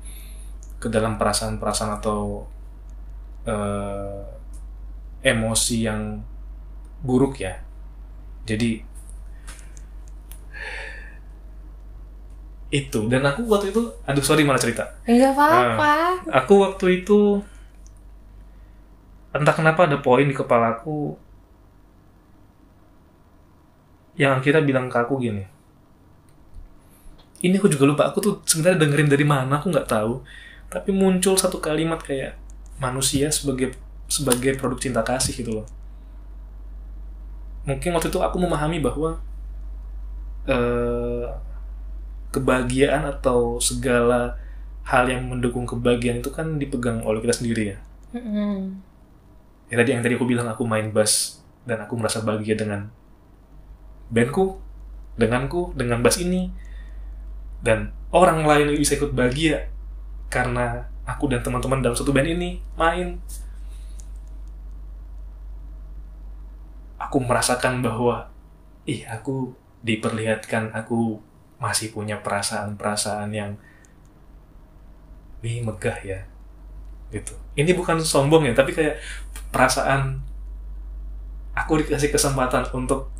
ke dalam perasaan-perasaan atau eh, emosi yang buruk ya. Jadi itu. Dan aku waktu itu aduh sorry malah cerita. Enggak apa-apa. aku waktu itu entah kenapa ada poin di kepalaku yang kita bilang ke aku gini. Ini aku juga lupa aku tuh sebenarnya dengerin dari mana aku nggak tahu tapi muncul satu kalimat kayak manusia sebagai sebagai produk cinta kasih gitu loh. Mungkin waktu itu aku memahami bahwa eh, kebahagiaan atau segala hal yang mendukung kebahagiaan itu kan dipegang oleh kita sendiri ya. Mm-mm. ya tadi yang tadi aku bilang aku main bass dan aku merasa bahagia dengan bandku denganku dengan bass ini. Dan orang lain bisa ikut bahagia karena aku dan teman-teman dalam satu band ini main. Aku merasakan bahwa ih aku diperlihatkan aku masih punya perasaan-perasaan yang wih megah ya gitu. Ini bukan sombong ya tapi kayak perasaan aku dikasih kesempatan untuk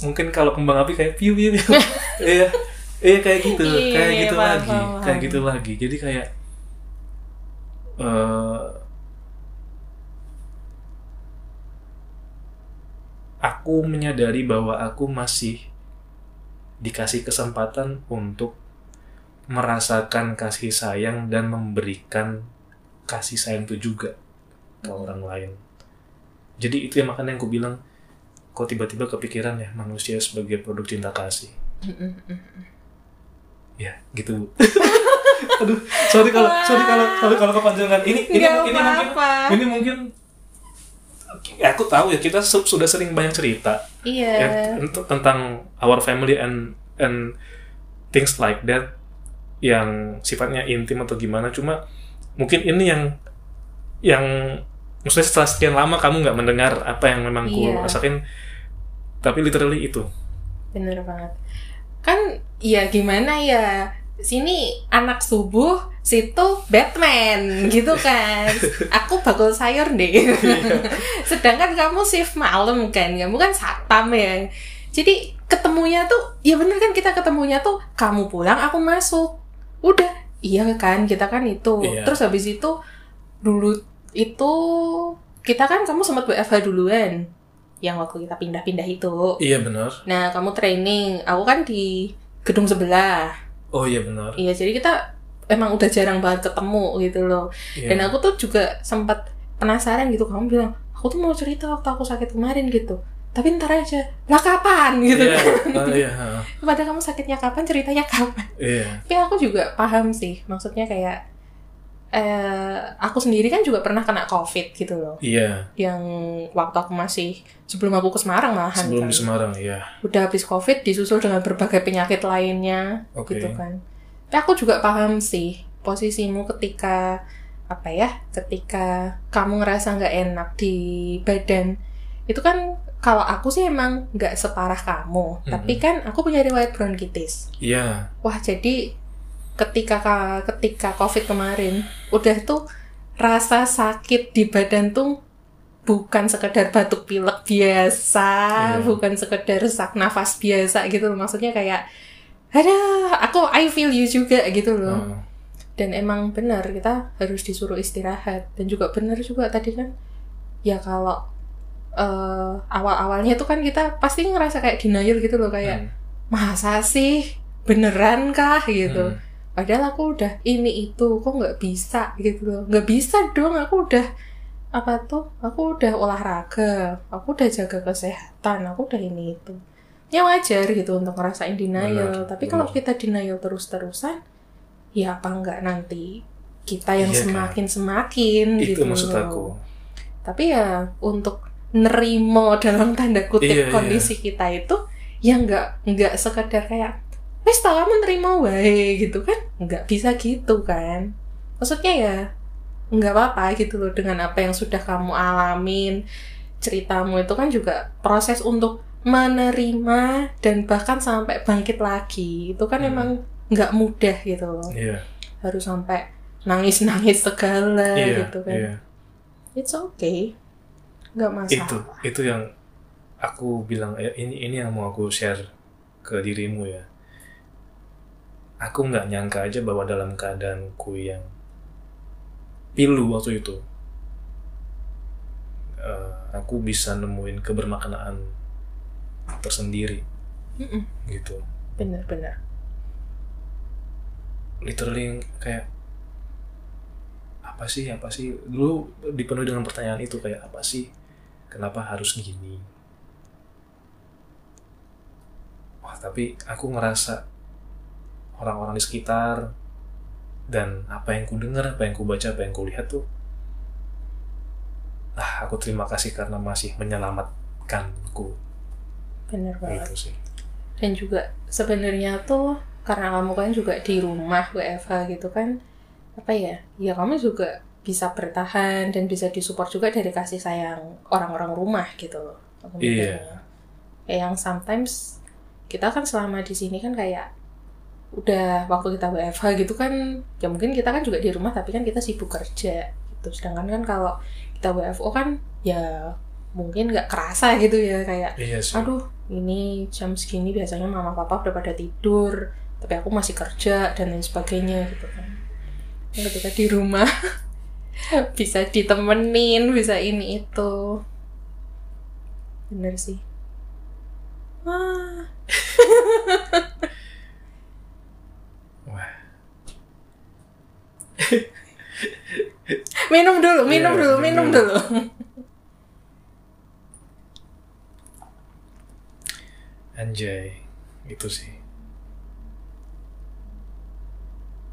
mungkin kalau kembang api kayak piu piu piu. [laughs] Iya iya kayak gitu Iya, kayak gitu paham, lagi paham, kayak gitu lagi jadi kayak eh aku menyadari bahwa aku masih dikasih kesempatan untuk merasakan kasih sayang dan memberikan kasih sayang itu juga ke orang lain. Jadi itu yang makanya yang aku bilang kok tiba-tiba kepikiran ya manusia sebagai produk cinta kasih. Ya, gitu. [laughs] Aduh, sorry kalau sorry kalau sorry kalau kepanjangan. Ini ini Nggak ini mungkin apa-apa. ini mungkin ya, aku tahu ya kita su- sudah sering banyak cerita Iya. ya, tent- tentang our family and and things like that yang sifatnya intim atau gimana cuma mungkin ini yang yang maksudnya setelah sekian lama kamu nggak mendengar apa yang memang ku Iya. rasain tapi literally itu Bener banget. Kan ya gimana ya? Sini anak subuh, situ Batman gitu kan. [laughs] Aku bakul sayur deh. Sedangkan kamu shift malam kan, kamu kan satpam ya. Jadi ketemunya tuh, ya bener kan kita ketemunya tuh kamu pulang, aku masuk. Udah, iya kan kita kan itu. Iya. Terus habis itu dulu itu kita kan kamu sempat WFH duluan yang waktu kita pindah-pindah itu. iya benar Nah, kamu training, aku kan di gedung sebelah. oh iya benar Iya, jadi kita emang udah jarang banget ketemu gitu loh. Iya. Dan aku tuh juga sempat penasaran gitu, kamu bilang, aku tuh mau cerita waktu aku sakit kemarin gitu. Tapi ntar aja, lah kapan gitu iya kan. ah, iya ah, Pada kamu sakitnya kapan, ceritanya kapan. iya Tapi aku juga paham sih, maksudnya kayak, eh, aku sendiri kan juga pernah kena COVID gitu loh. iya. Yang waktu aku masih, sebelum aku ke Semarang malahan sebelum kan. di Semarang iya. Udah habis covid disusul dengan berbagai penyakit lainnya Oke. gitu kan. Tapi aku juga paham sih posisimu ketika apa ya ketika kamu ngerasa nggak enak di badan. Itu kan kalau aku sih emang nggak separah kamu. Tapi kan aku punya riwayat bronkitis. Iya. Wah jadi ketika ka- ketika covid kemarin udah tuh rasa sakit di badan tuh bukan sekedar batuk pilek biasa Iya. bukan sekedar sak nafas biasa gitu loh. Maksudnya kayak ada aku I feel you juga gitu loh. Ah, dan emang benar kita harus disuruh istirahat. Dan juga benar juga tadi kan ya kalau eh, awal-awalnya tuh kan kita pasti ngerasa kayak denial gitu loh kayak hmm, masa sih beneran kah? gitu. Hmm. Padahal aku udah ini itu kok nggak bisa gitu loh nggak bisa dong aku udah apa tuh aku udah olahraga aku udah jaga kesehatan aku udah ini itu ya wajar gitu untuk ngerasain denial Benar, tapi kalau kita denial terus-terusan ya apa enggak nanti kita yang Iya kan? semakin semakin itu gitu maksud loh. aku tapi ya untuk nerimo [laughs] dalam tanda kutip Iya, iya. kondisi kita itu ya nggak nggak sekedar kayak wes tau kamu nerimo wae gitu kan nggak bisa gitu kan maksudnya ya nggak apa-apa gitu loh dengan apa yang sudah kamu alamin ceritamu itu kan juga proses untuk menerima dan bahkan sampai bangkit lagi itu kan Hmm. emang nggak mudah gitu loh Iya. harus sampai nangis-nangis segala Iya. gitu kan Iya. it's okay nggak masalah Itu itu yang aku bilang eh, ini ini yang mau aku share ke dirimu ya. Aku nggak nyangka aja bahwa dalam keadaanku yang pilu waktu itu, eh, aku bisa nemuin kebermaknaan tersendiri. Mm-mm, gitu. bener-bener literally kayak apa sih apa sih? Dulu dipenuhi dengan pertanyaan itu kayak apa sih? Kenapa harus gini? Wah tapi aku ngerasa orang-orang di sekitar. Dan apa yang ku dengar apa yang ku baca apa yang ku lihat tuh ah aku terima kasih karena masih menyelamatkanku bener banget. Gitu sih. Dan juga sebenarnya tuh karena kamu kan juga di rumah WFH gitu kan apa ya ya kamu juga bisa bertahan dan bisa disupport juga dari kasih sayang orang-orang rumah gitu loh aku Iya. kayak yang sometimes kita kan selama di sini kan kayak udah waktu kita WFH gitu kan ya mungkin kita kan juga di rumah tapi kan kita sibuk kerja gitu. Sedangkan kan kalau kita WFO kan ya mungkin nggak kerasa gitu ya kayak iya sih. Aduh ini jam segini biasanya mama papa udah pada tidur tapi aku masih kerja dan lain sebagainya gitu kan. Dan ketika di rumah [laughs] bisa ditemenin bisa ini itu. Bener sih. Wah wah [laughs] minum dulu minum Iya, dulu minum minum dulu. Anjay, itu sih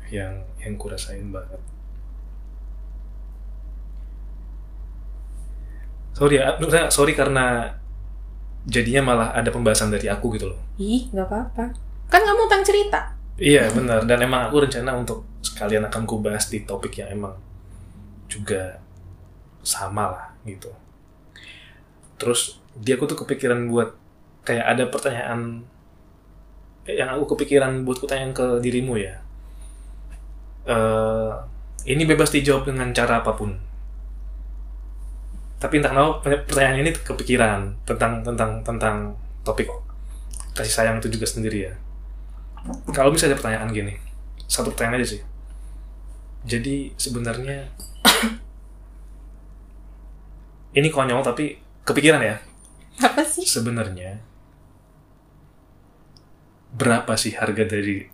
yang yang kurasain banget. Sorry ya, sorry karena jadinya malah ada pembahasan dari aku gitu loh. ih nggak apa-apa kan kamu tentang cerita Iya benar, dan emang aku rencana untuk sekalian akan ku bahas di topik yang emang juga sama lah gitu. Terus dia aku tuh kepikiran buat kayak ada pertanyaan yang aku kepikiran buat kutanyain ke dirimu ya. Eh ini bebas dijawab dengan cara apa pun. Tapi entah kenapa pertanyaan ini kepikiran tentang tentang tentang topik kasih sayang itu juga sendiri ya kalau misalnya ada pertanyaan gini satu pertanyaan aja sih. Jadi sebenarnya [coughs] ini konyol tapi kepikiran ya. Apa sih? Sebenarnya berapa sih harga dari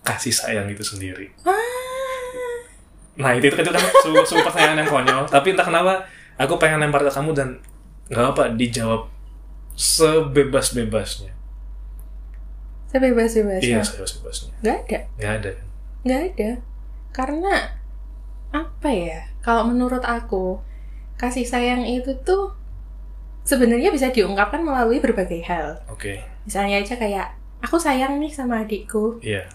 kasih sayang itu sendiri? Ah, nah itu itu kan sebuah, sebuah pertanyaan yang konyol. Tapi entah kenapa aku pengen lempar ke kamu dan nggak apa dijawab sebebas-bebasnya sebebas bebasnya iya sebebas-bebasnya nggak ada? Nggak ada. Nggak ada. Karena apa ya? Kalau menurut aku kasih sayang itu tuh sebenarnya bisa diungkapkan melalui berbagai hal. Oke. Misalnya aja kayak aku sayang nih sama adikku. Iya.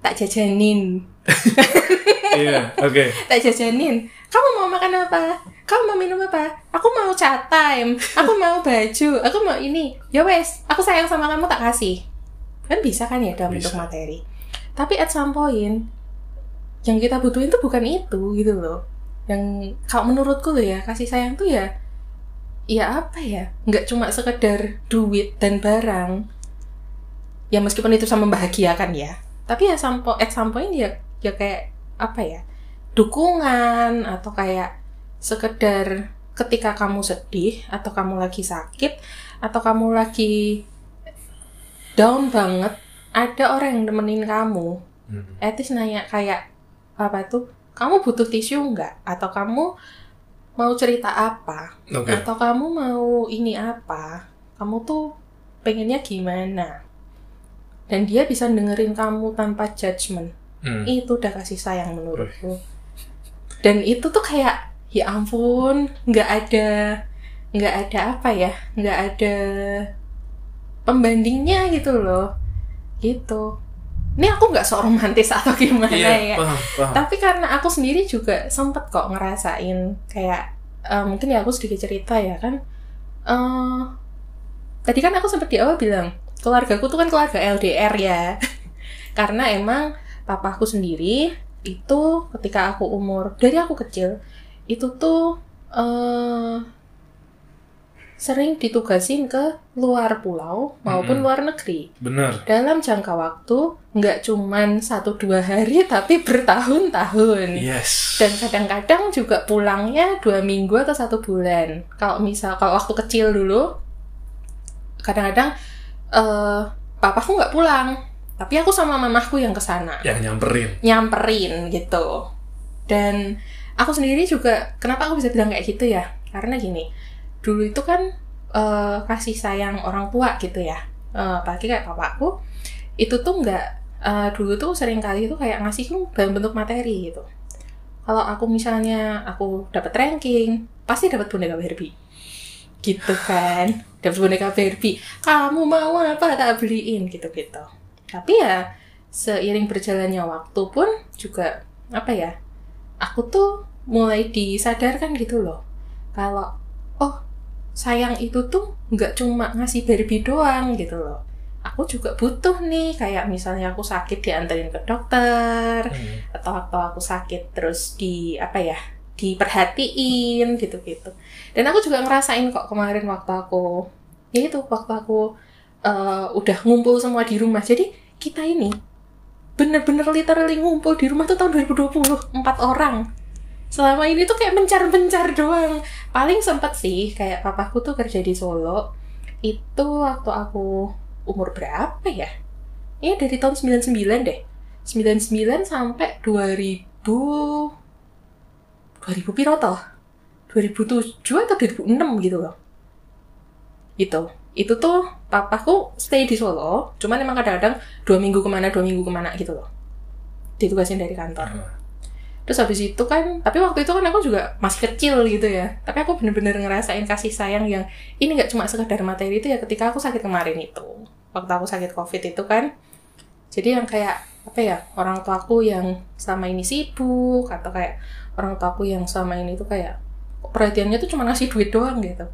Tak jajanin. [laughs] Iya oke. Tak jajanin. Kamu mau makan apa? Kamu mau minum apa? Aku mau chat time. Aku mau baju. Aku mau ini. Ya wes aku sayang sama kamu tak kasih kan bisa kan ya dalam Bisa. bentuk materi. Tapi at some point yang kita butuhin tuh bukan itu gitu loh. Yang kalau menurutku loh ya kasih sayang tuh ya ya apa ya? Nggak cuma sekedar duit dan barang. Ya meskipun itu sama membahagiakan ya. Tapi ya sampo at some point ya ya kayak apa ya? Dukungan atau kayak sekedar ketika kamu sedih atau kamu lagi sakit atau kamu lagi down banget. Ada orang yang nemenin kamu Hmm. etis nanya kayak apa tuh? Kamu butuh tisu nggak? Atau kamu mau cerita apa? Oke. Atau kamu mau ini apa? Kamu tuh pengennya gimana? Dan dia bisa dengerin kamu tanpa judgement. Hmm. itu udah kasih sayang menurutku. Dan itu tuh kayak ya ampun nggak ada nggak ada apa ya? Nggak ada pembandingnya gitu loh. Gitu. Ini aku nggak sok romantis atau gimana Iya, ya? paham, paham. tapi karena aku sendiri juga sempet kok ngerasain kayak eh, mungkin ya aku sedikit cerita ya kan. Eh tadi kan aku sempet di awal bilang keluargaku tuh kan keluarga LDR ya. [laughs] Karena emang papaku sendiri itu ketika aku umur dari aku kecil itu tuh eh sering ditugasin ke luar pulau maupun Mm-mm. luar negeri Bener. dalam jangka waktu nggak cuman satu dua hari [laughs] tapi bertahun-tahun Yes. dan kadang-kadang juga pulangnya dua minggu atau satu bulan kalau misal kalau waktu kecil dulu kadang-kadang eh papaku nggak pulang tapi aku sama mamahku yang ke sana yang nyamperin. nyamperin gitu dan aku sendiri juga kenapa aku bisa bilang kayak gitu ya karena gini dulu itu kan eh, kasih sayang orang tua gitu ya. Eh, apalagi kayak papaku itu tuh nggak eh, dulu tuh sering kali itu kayak ngasih dalam bentuk materi gitu. Kalau aku misalnya aku dapat ranking pasti dapat boneka Barbie. Gitu kan dapat boneka Barbie. Kamu mau apa tak beliin? Gitu gitu. Tapi ya seiring berjalannya waktu pun juga apa ya aku tuh mulai disadarkan gitu loh. Kalau oh sayang itu tuh nggak cuma ngasih Barbie doang gitu loh. Aku juga butuh nih kayak misalnya aku sakit dianterin ke dokter Hmm. atau atau aku sakit terus di apa ya diperhatiin gitu-gitu. Dan aku juga ngerasain kok kemarin waktu aku ya itu waktu aku eh, udah ngumpul semua di rumah. Jadi kita ini bener-bener literally ngumpul di rumah tuh tahun 2020 empat orang selama ini tuh kayak mencar-mencar doang. Paling sempet sih kayak papaku tuh kerja di Solo itu waktu aku umur berapa ya? Iya dari tahun 99 deh. 99 sampai 2000 2000 piro toh? 2007 atau 2006 gitu loh. Itu itu tuh papaku stay di Solo cuman emang kadang-kadang dua minggu ke mana dua minggu ke mana gitu loh. Ditugasin dari kantor. Terus habis itu kan tapi waktu itu kan aku juga masih kecil gitu ya. Tapi aku bener-bener ngerasain kasih sayang yang ini nggak cuma sekedar materi itu ya ketika aku sakit kemarin itu. Waktu aku sakit covid itu kan. Jadi yang kayak apa ya orang tuaku yang selama ini sibuk atau kayak orang tuaku yang selama ini tuh kayak perhatiannya tuh cuma ngasih duit doang gitu.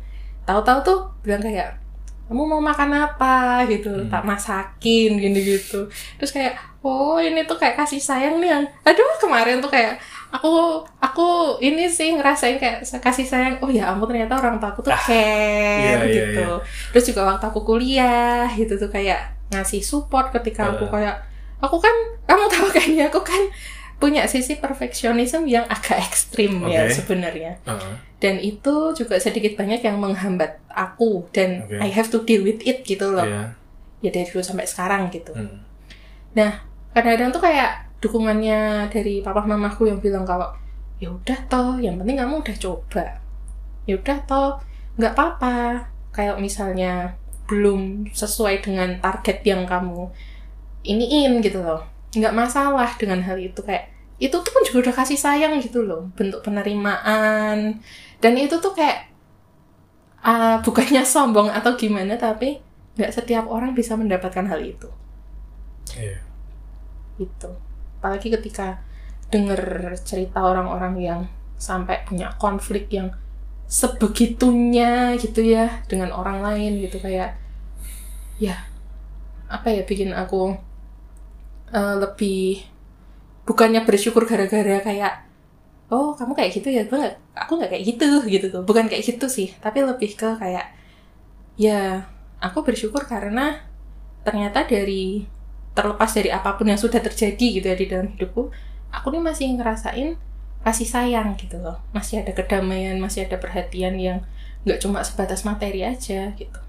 Tahu-tahu tuh bilang kayak kamu mau makan apa? Gitu Hmm. tak masakin gini gitu. Terus kayak oh ini tuh kayak kasih sayang nih yang aduh kemarin tuh kayak aku aku ini sih ngerasain kayak kasih sayang oh ya ampun ternyata orang tua aku tuh care iya, iya, gitu. terus juga waktu aku kuliah gitu tuh kayak ngasih support ketika aku Uh. kayak aku kan kamu tahu kan ya aku kan punya sisi perfeksionisme yang agak ekstrim ya Oke. sebenarnya Ah. dan itu juga sedikit banyak yang menghambat aku dan Oke. I have to deal with it gitu loh Iya. ya dari dulu sampai sekarang gitu Hmm. kadang-kadang tuh kayak dukungannya dari papa mamaku yang bilang kalau ya udah toh yang penting kamu udah coba ya udah toh nggak apa-apa kayak misalnya belum sesuai dengan target yang kamu iniin gitu loh nggak masalah dengan hal itu kayak itu tuh pun juga udah kasih sayang gitu loh bentuk penerimaan. Dan itu tuh kayak ah, bukannya sombong atau gimana tapi nggak setiap orang bisa mendapatkan hal itu. Iya. gitu. Apalagi ketika denger cerita orang-orang yang sampai punya konflik yang sebegitunya gitu ya dengan orang lain gitu kayak ya apa ya bikin aku eh, lebih bukannya bersyukur gara-gara kayak oh kamu kayak gitu ya gue aku nggak kayak gitu gitu tuh. Bukan kayak gitu sih tapi lebih ke kayak ya aku bersyukur karena ternyata dari terlepas dari apa pun yang sudah terjadi gitu ya di dalam hidupku aku nih masih ngerasain kasih sayang gitu loh. Masih ada kedamaian masih ada perhatian yang nggak cuma sebatas materi aja gitu.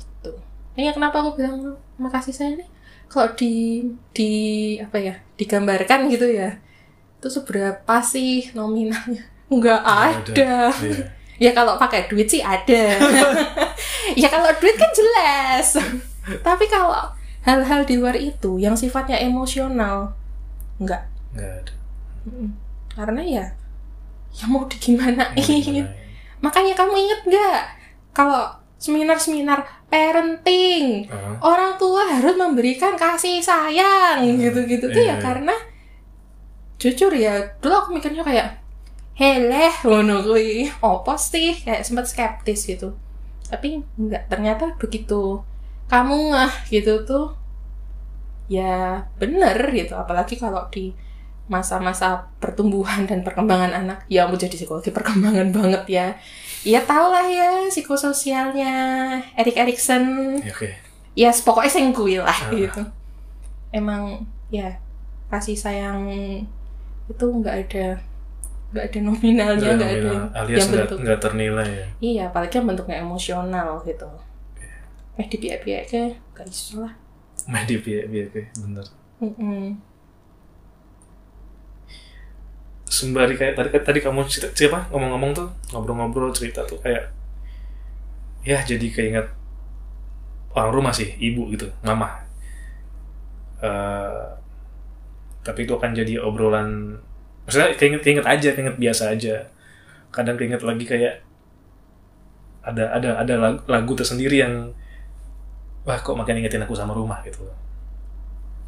Gitu. Ini kenapa aku bilang makasih sayang nih kalau di di apa ya digambarkan gitu ya itu seberapa sih nominalnya? [laughs] Nggak ada. Iya. [laughs] ya kalau pakai duit sih ada. [laughs] Ya kalau duit kan jelas. Tapi kalau hal-hal di luar itu yang sifatnya emosional nggak. Nggak ada. Karena ya ya mau digimanain. Mau gimana? makanya kamu inget nggak? Kalau seminar-seminar parenting. Ah, orang tua harus memberikan kasih sayang gitu-gitu. Tuh ya Iya. karena jujur ya dulu aku mikirnya kayak heleh ngono kuwi. Apa sih? Kayak sempat skeptis gitu. Tapi enggak ternyata begitu. Kamu ngeh gitu tuh ya bener gitu. Apalagi kalau di masa-masa pertumbuhan dan perkembangan anak ya mau jadi psikologi perkembangan [laughs] banget ya ya tau lah ya psikososialnya Erik Erikson ya, oke. ya pokoknya sing kuwi lah Ah. gitu emang ya kasih sayang itu nggak ada nggak ada nominalnya Nggak ada alias yang bentuk nggak ternilai ya. iya apalagi yang bentuknya emosional gitu Iya. eh di pihak-pihak kayak gak iso lah Mah di pihak pihak oke, bener. Mm-mm. Sembari kayak tadi tadi kamu cerita siapa ngomong-ngomong tuh ngobrol-ngobrol cerita tuh kayak ya jadi keinget orang rumah sih ibu gitu mama. Eh, tapi itu akan jadi obrolan maksudnya keinget keinget aja keinget biasa aja. Kadang keinget lagi kayak ada ada ada lagu, lagu tersendiri yang wah kok makin ingetin aku sama rumah gitu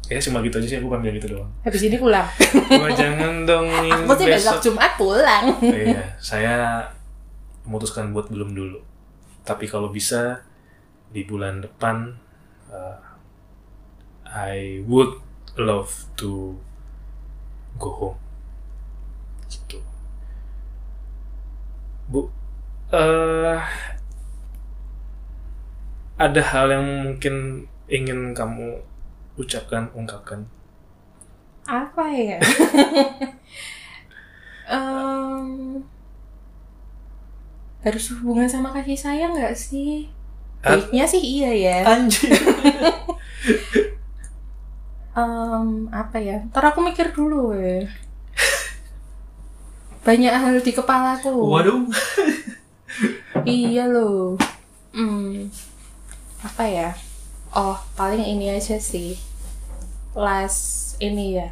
ya cuma gitu aja sih aku kan gitu doang habis ini pulang [laughs] Wah jangan dong [laughs] aku sih besok Jumat pulang iya, [laughs] saya memutuskan buat belum dulu. Tapi kalau bisa di bulan depan, uh, I would love to go home. Gitu. Bu, eh ada hal yang mungkin ingin kamu ucapkan, ungkapkan? apa ya? [laughs] Em, harus hubungan sama kasih sayang nggak sih? Baiknya sih iya ya. Anjir. [laughs] Em, apa ya? Ntar aku mikir dulu ya banyak hal di kepalaku. Waduh. iya loh. Hmm. Apa ya? Oh paling ini aja sih last ini ya.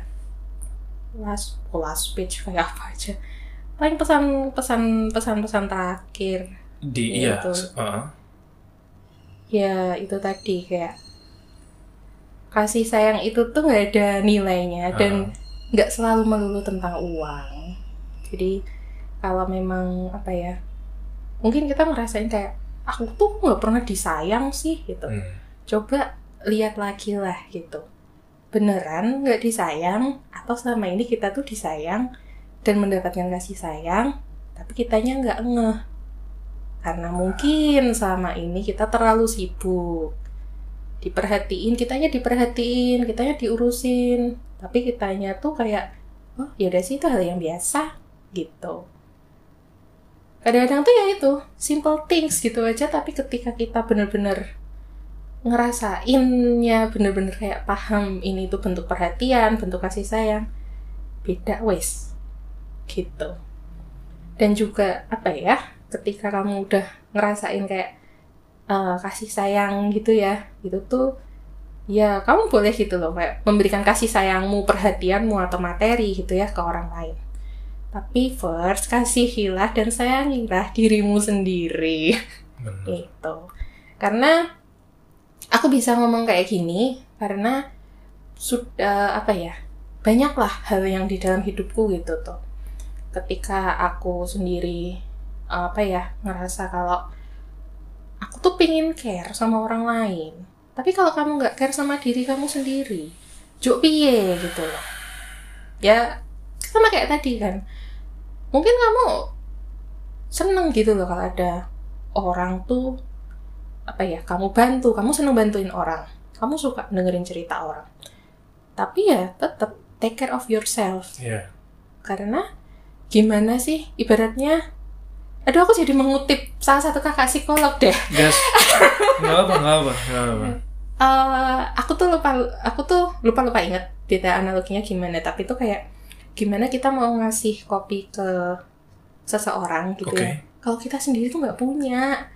Last oh, last speech kayak apa aja. Paling pesan pesan pesan pesan terakhir. Di Iya, iya. uh-uh. ya itu tadi kayak kasih sayang itu tuh nggak ada nilainya dan nggak selalu melulu tentang uang. Jadi kalau memang apa ya mungkin kita ngerasain kayak aku tuh nggak pernah disayang sih gitu. Hmm. coba lihat lagi lah gitu beneran nggak disayang atau selama ini kita tuh disayang dan mendapatkan kasih sayang tapi kitanya nggak ngeh. Karena mungkin selama ini kita terlalu sibuk. Diperhatiin kitanya diperhatiin kitanya diurusin tapi kitanya tuh kayak oh ya udah sih itu hal yang biasa gitu. Kadang-kadang tuh ya itu simple things gitu aja tapi ketika kita bener-bener ngerasainnya bener-bener kayak paham ini tuh bentuk perhatian bentuk kasih sayang. Beda wes. Gitu. Dan juga apa ya ketika kamu udah ngerasain kayak eh, kasih sayang gitu ya itu tuh ya kamu boleh gitu loh kayak memberikan kasih sayangmu perhatianmu atau materi gitu ya ke orang lain. Tapi first kasihilah dan sayangilah dirimu sendiri. Bener. itu karena aku bisa ngomong kayak gini karena sudah apa ya banyaklah hal yang di dalam hidupku gitu tuh. Ketika aku sendiri apa ya ngerasa kalau aku tuh pingin care sama orang lain tapi kalau kamu nggak care sama diri kamu sendiri juk piye gitu loh. Ya sama kayak tadi kan. Mungkin kamu seneng gitu loh kalau ada orang tuh apa ya kamu bantu kamu seneng bantuin orang kamu suka dengerin cerita orang tapi ya tetap take care of yourself Iya. karena gimana sih ibaratnya aduh aku jadi mengutip salah satu kakak psikolog deh Gas. [laughs] Nggak apa, nggak apa, nggak apa. Eh, aku tuh lupa aku tuh lupa lupa inget detail analoginya gimana tapi itu kayak gimana kita mau ngasih kopi ke seseorang gitu Oke. ya kalau kita sendiri tuh nggak punya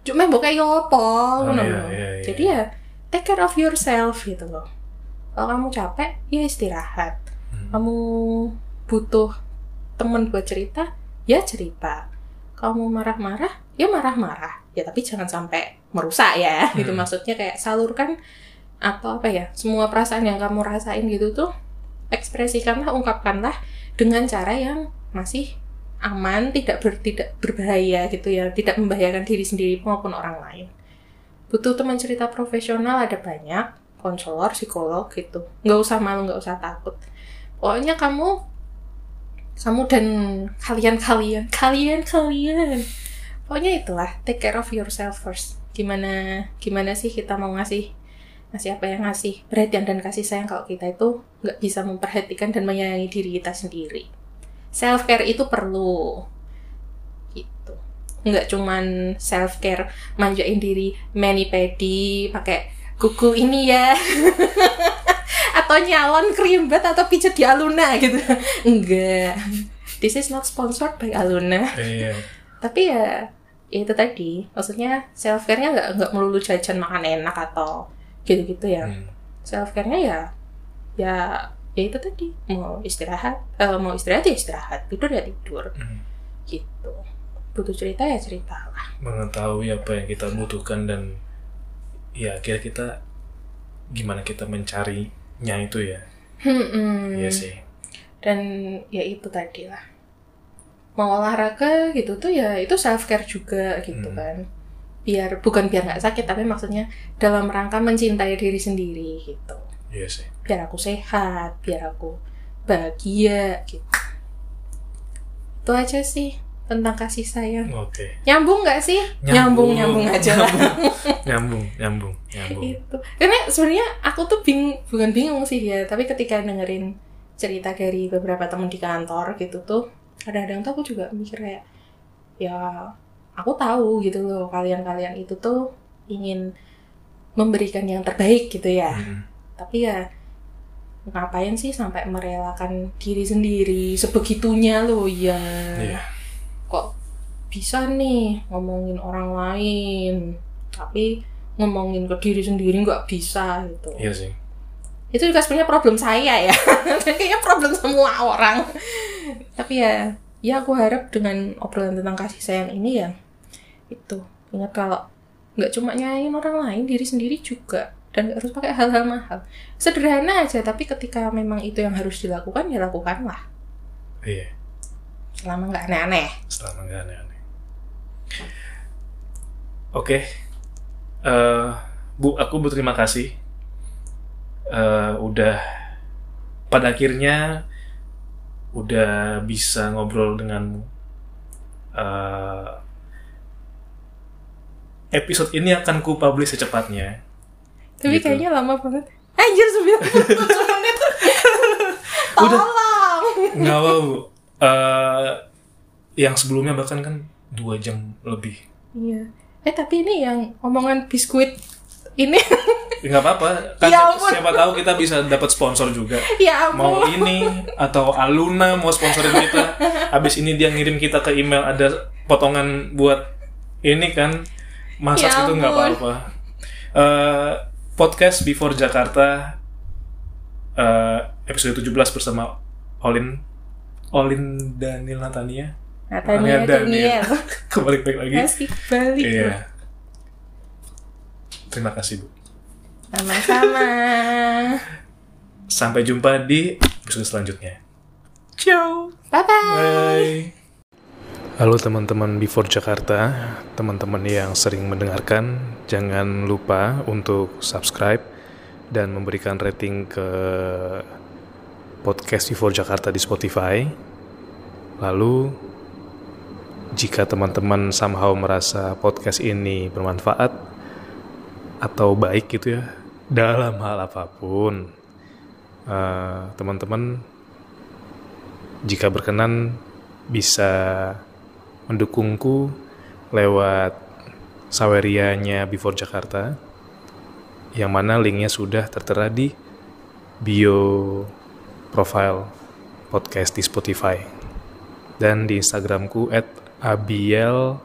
cuma mbok kayak apa Oh, ngono iya, iya, iya. jadi ya take care of yourself gitu loh kalau kamu capek ya istirahat Hmm. kamu butuh temen buat cerita ya cerita kamu marah-marah ya marah-marah ya tapi jangan sampai merusak ya gitu Hmm. maksudnya kayak salurkan atau apa ya semua perasaan yang kamu rasain gitu tuh ekspresikanlah ungkapkanlah dengan cara yang masih aman tidak ber, tidak berbahaya gitu ya tidak membahayakan diri sendiri maupun orang lain. Butuh teman cerita profesional ada banyak konselor psikolog gitu. Nggak usah malu nggak usah takut. Pokoknya kamu kamu dan kalian kalian kalian kalian. Pokoknya itulah take care of yourself first. Gimana gimana sih kita mau ngasih ngasih apa yang ngasih perhatian dan kasih sayang kalau kita itu nggak bisa memperhatikan dan menyayangi diri kita sendiri self care itu perlu. Gitu. Nggak cuman self care manjain diri mani pedi pakai kuku ini ya. [laughs] Atau nyalon krimbat atau pijat di Aluna gitu. [laughs] Enggak this is not sponsored by Aluna. Iya. [laughs] tapi ya ya itu tadi. Maksudnya self care nya nggak nggak melulu jajan makan enak atau gitu-gitu ya. Hmm. self care nya ya ya ya itu tadi mau istirahat eh, mau istirahat ya istirahat tidur ya tidur Hmm. gitu butuh cerita ya cerita lah Mengetahui apa yang kita butuhkan dan ya kira kita gimana kita mencarinya itu ya. Hmm, Iya sih. dan ya itu tadi lah mau olahraga gitu tuh ya itu self care juga gitu Hmm. kan biar bukan biar nggak sakit tapi maksudnya dalam rangka mencintai diri sendiri gitu Iya sih. biar aku sehat biar aku bahagia gitu itu aja sih tentang kasih sayang Oke. nyambung nggak sih nyambung nyambung, aja lah nyambung, [laughs] nyambung, nyambung. itu karena sebenarnya aku tuh bing bukan bingung sih ya tapi ketika dengerin cerita dari beberapa teman di kantor gitu tuh kadang-kadang tuh aku juga mikir kayak ya aku tahu gitu loh kalian-kalian itu tuh ingin memberikan yang terbaik gitu ya Hmm. Tapi ya ngapain sih sampai merelakan diri sendiri sebegitunya loh ya Iya. kok bisa nih ngomongin orang lain tapi ngomongin ke diri sendiri nggak bisa gitu. Iya sih. itu juga sebenarnya problem saya ya. [laughs] Kayaknya problem semua orang. Tapi ya ya aku harap dengan obrolan tentang kasih sayang ini ya itu. Ingat kalau nggak cuma nyayain orang lain diri sendiri juga dan nggak harus pakai hal-hal mahal sederhana aja tapi ketika memang itu yang harus dilakukan ya lakukanlah Iya. selama nggak aneh-aneh Selama nggak aneh-aneh. Oke. Eh, Bu, aku berterima kasih. Eh, udah pada akhirnya udah bisa ngobrol denganmu. Eh, episode ini akan ku publish secepatnya. Tapi Gitu. kayaknya lama banget anjir 97 menit [laughs] tolong Nggak apa, Bu. Eh, yang sebelumnya bahkan kan dua jam lebih. iya eh tapi ini yang omongan biskuit ini Ya, nggak apa-apa. Kan Ya siapa, ampun. siapa tahu kita bisa dapat sponsor juga. ya Mau ampun ini atau Aluna mau sponsorin kita. Habis ini dia ngirim kita ke email ada potongan buat ini kan masak Ya itu nggak apa-apa. Eh, podcast Before Jakarta eh, episode 17 bersama Olin Olin Daniel Natania. Natania Daniel. [laughs] Balik lagi. Masih balik Iya. Terima kasih, Bu. sama-sama Sampai jumpa di episode selanjutnya. Ciao. bye bye Bye. Halo teman-teman Before Jakarta, teman-teman yang sering mendengarkan, jangan lupa untuk subscribe dan memberikan rating ke podcast Before Jakarta di Spotify. Lalu, jika teman-teman somehow merasa podcast ini bermanfaat atau baik gitu ya, [laughs] dalam hal apa pun, eh, teman-teman jika berkenan bisa mendukungku lewat sawerianya Before Jakarta yang mana linknya sudah tertera di bio profile podcast di Spotify. Dan di Instagramku at abiel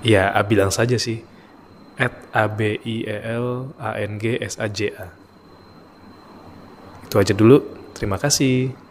ya abilang saja sih. At a b i e l a n g s a j a. Itu aja dulu. Terima kasih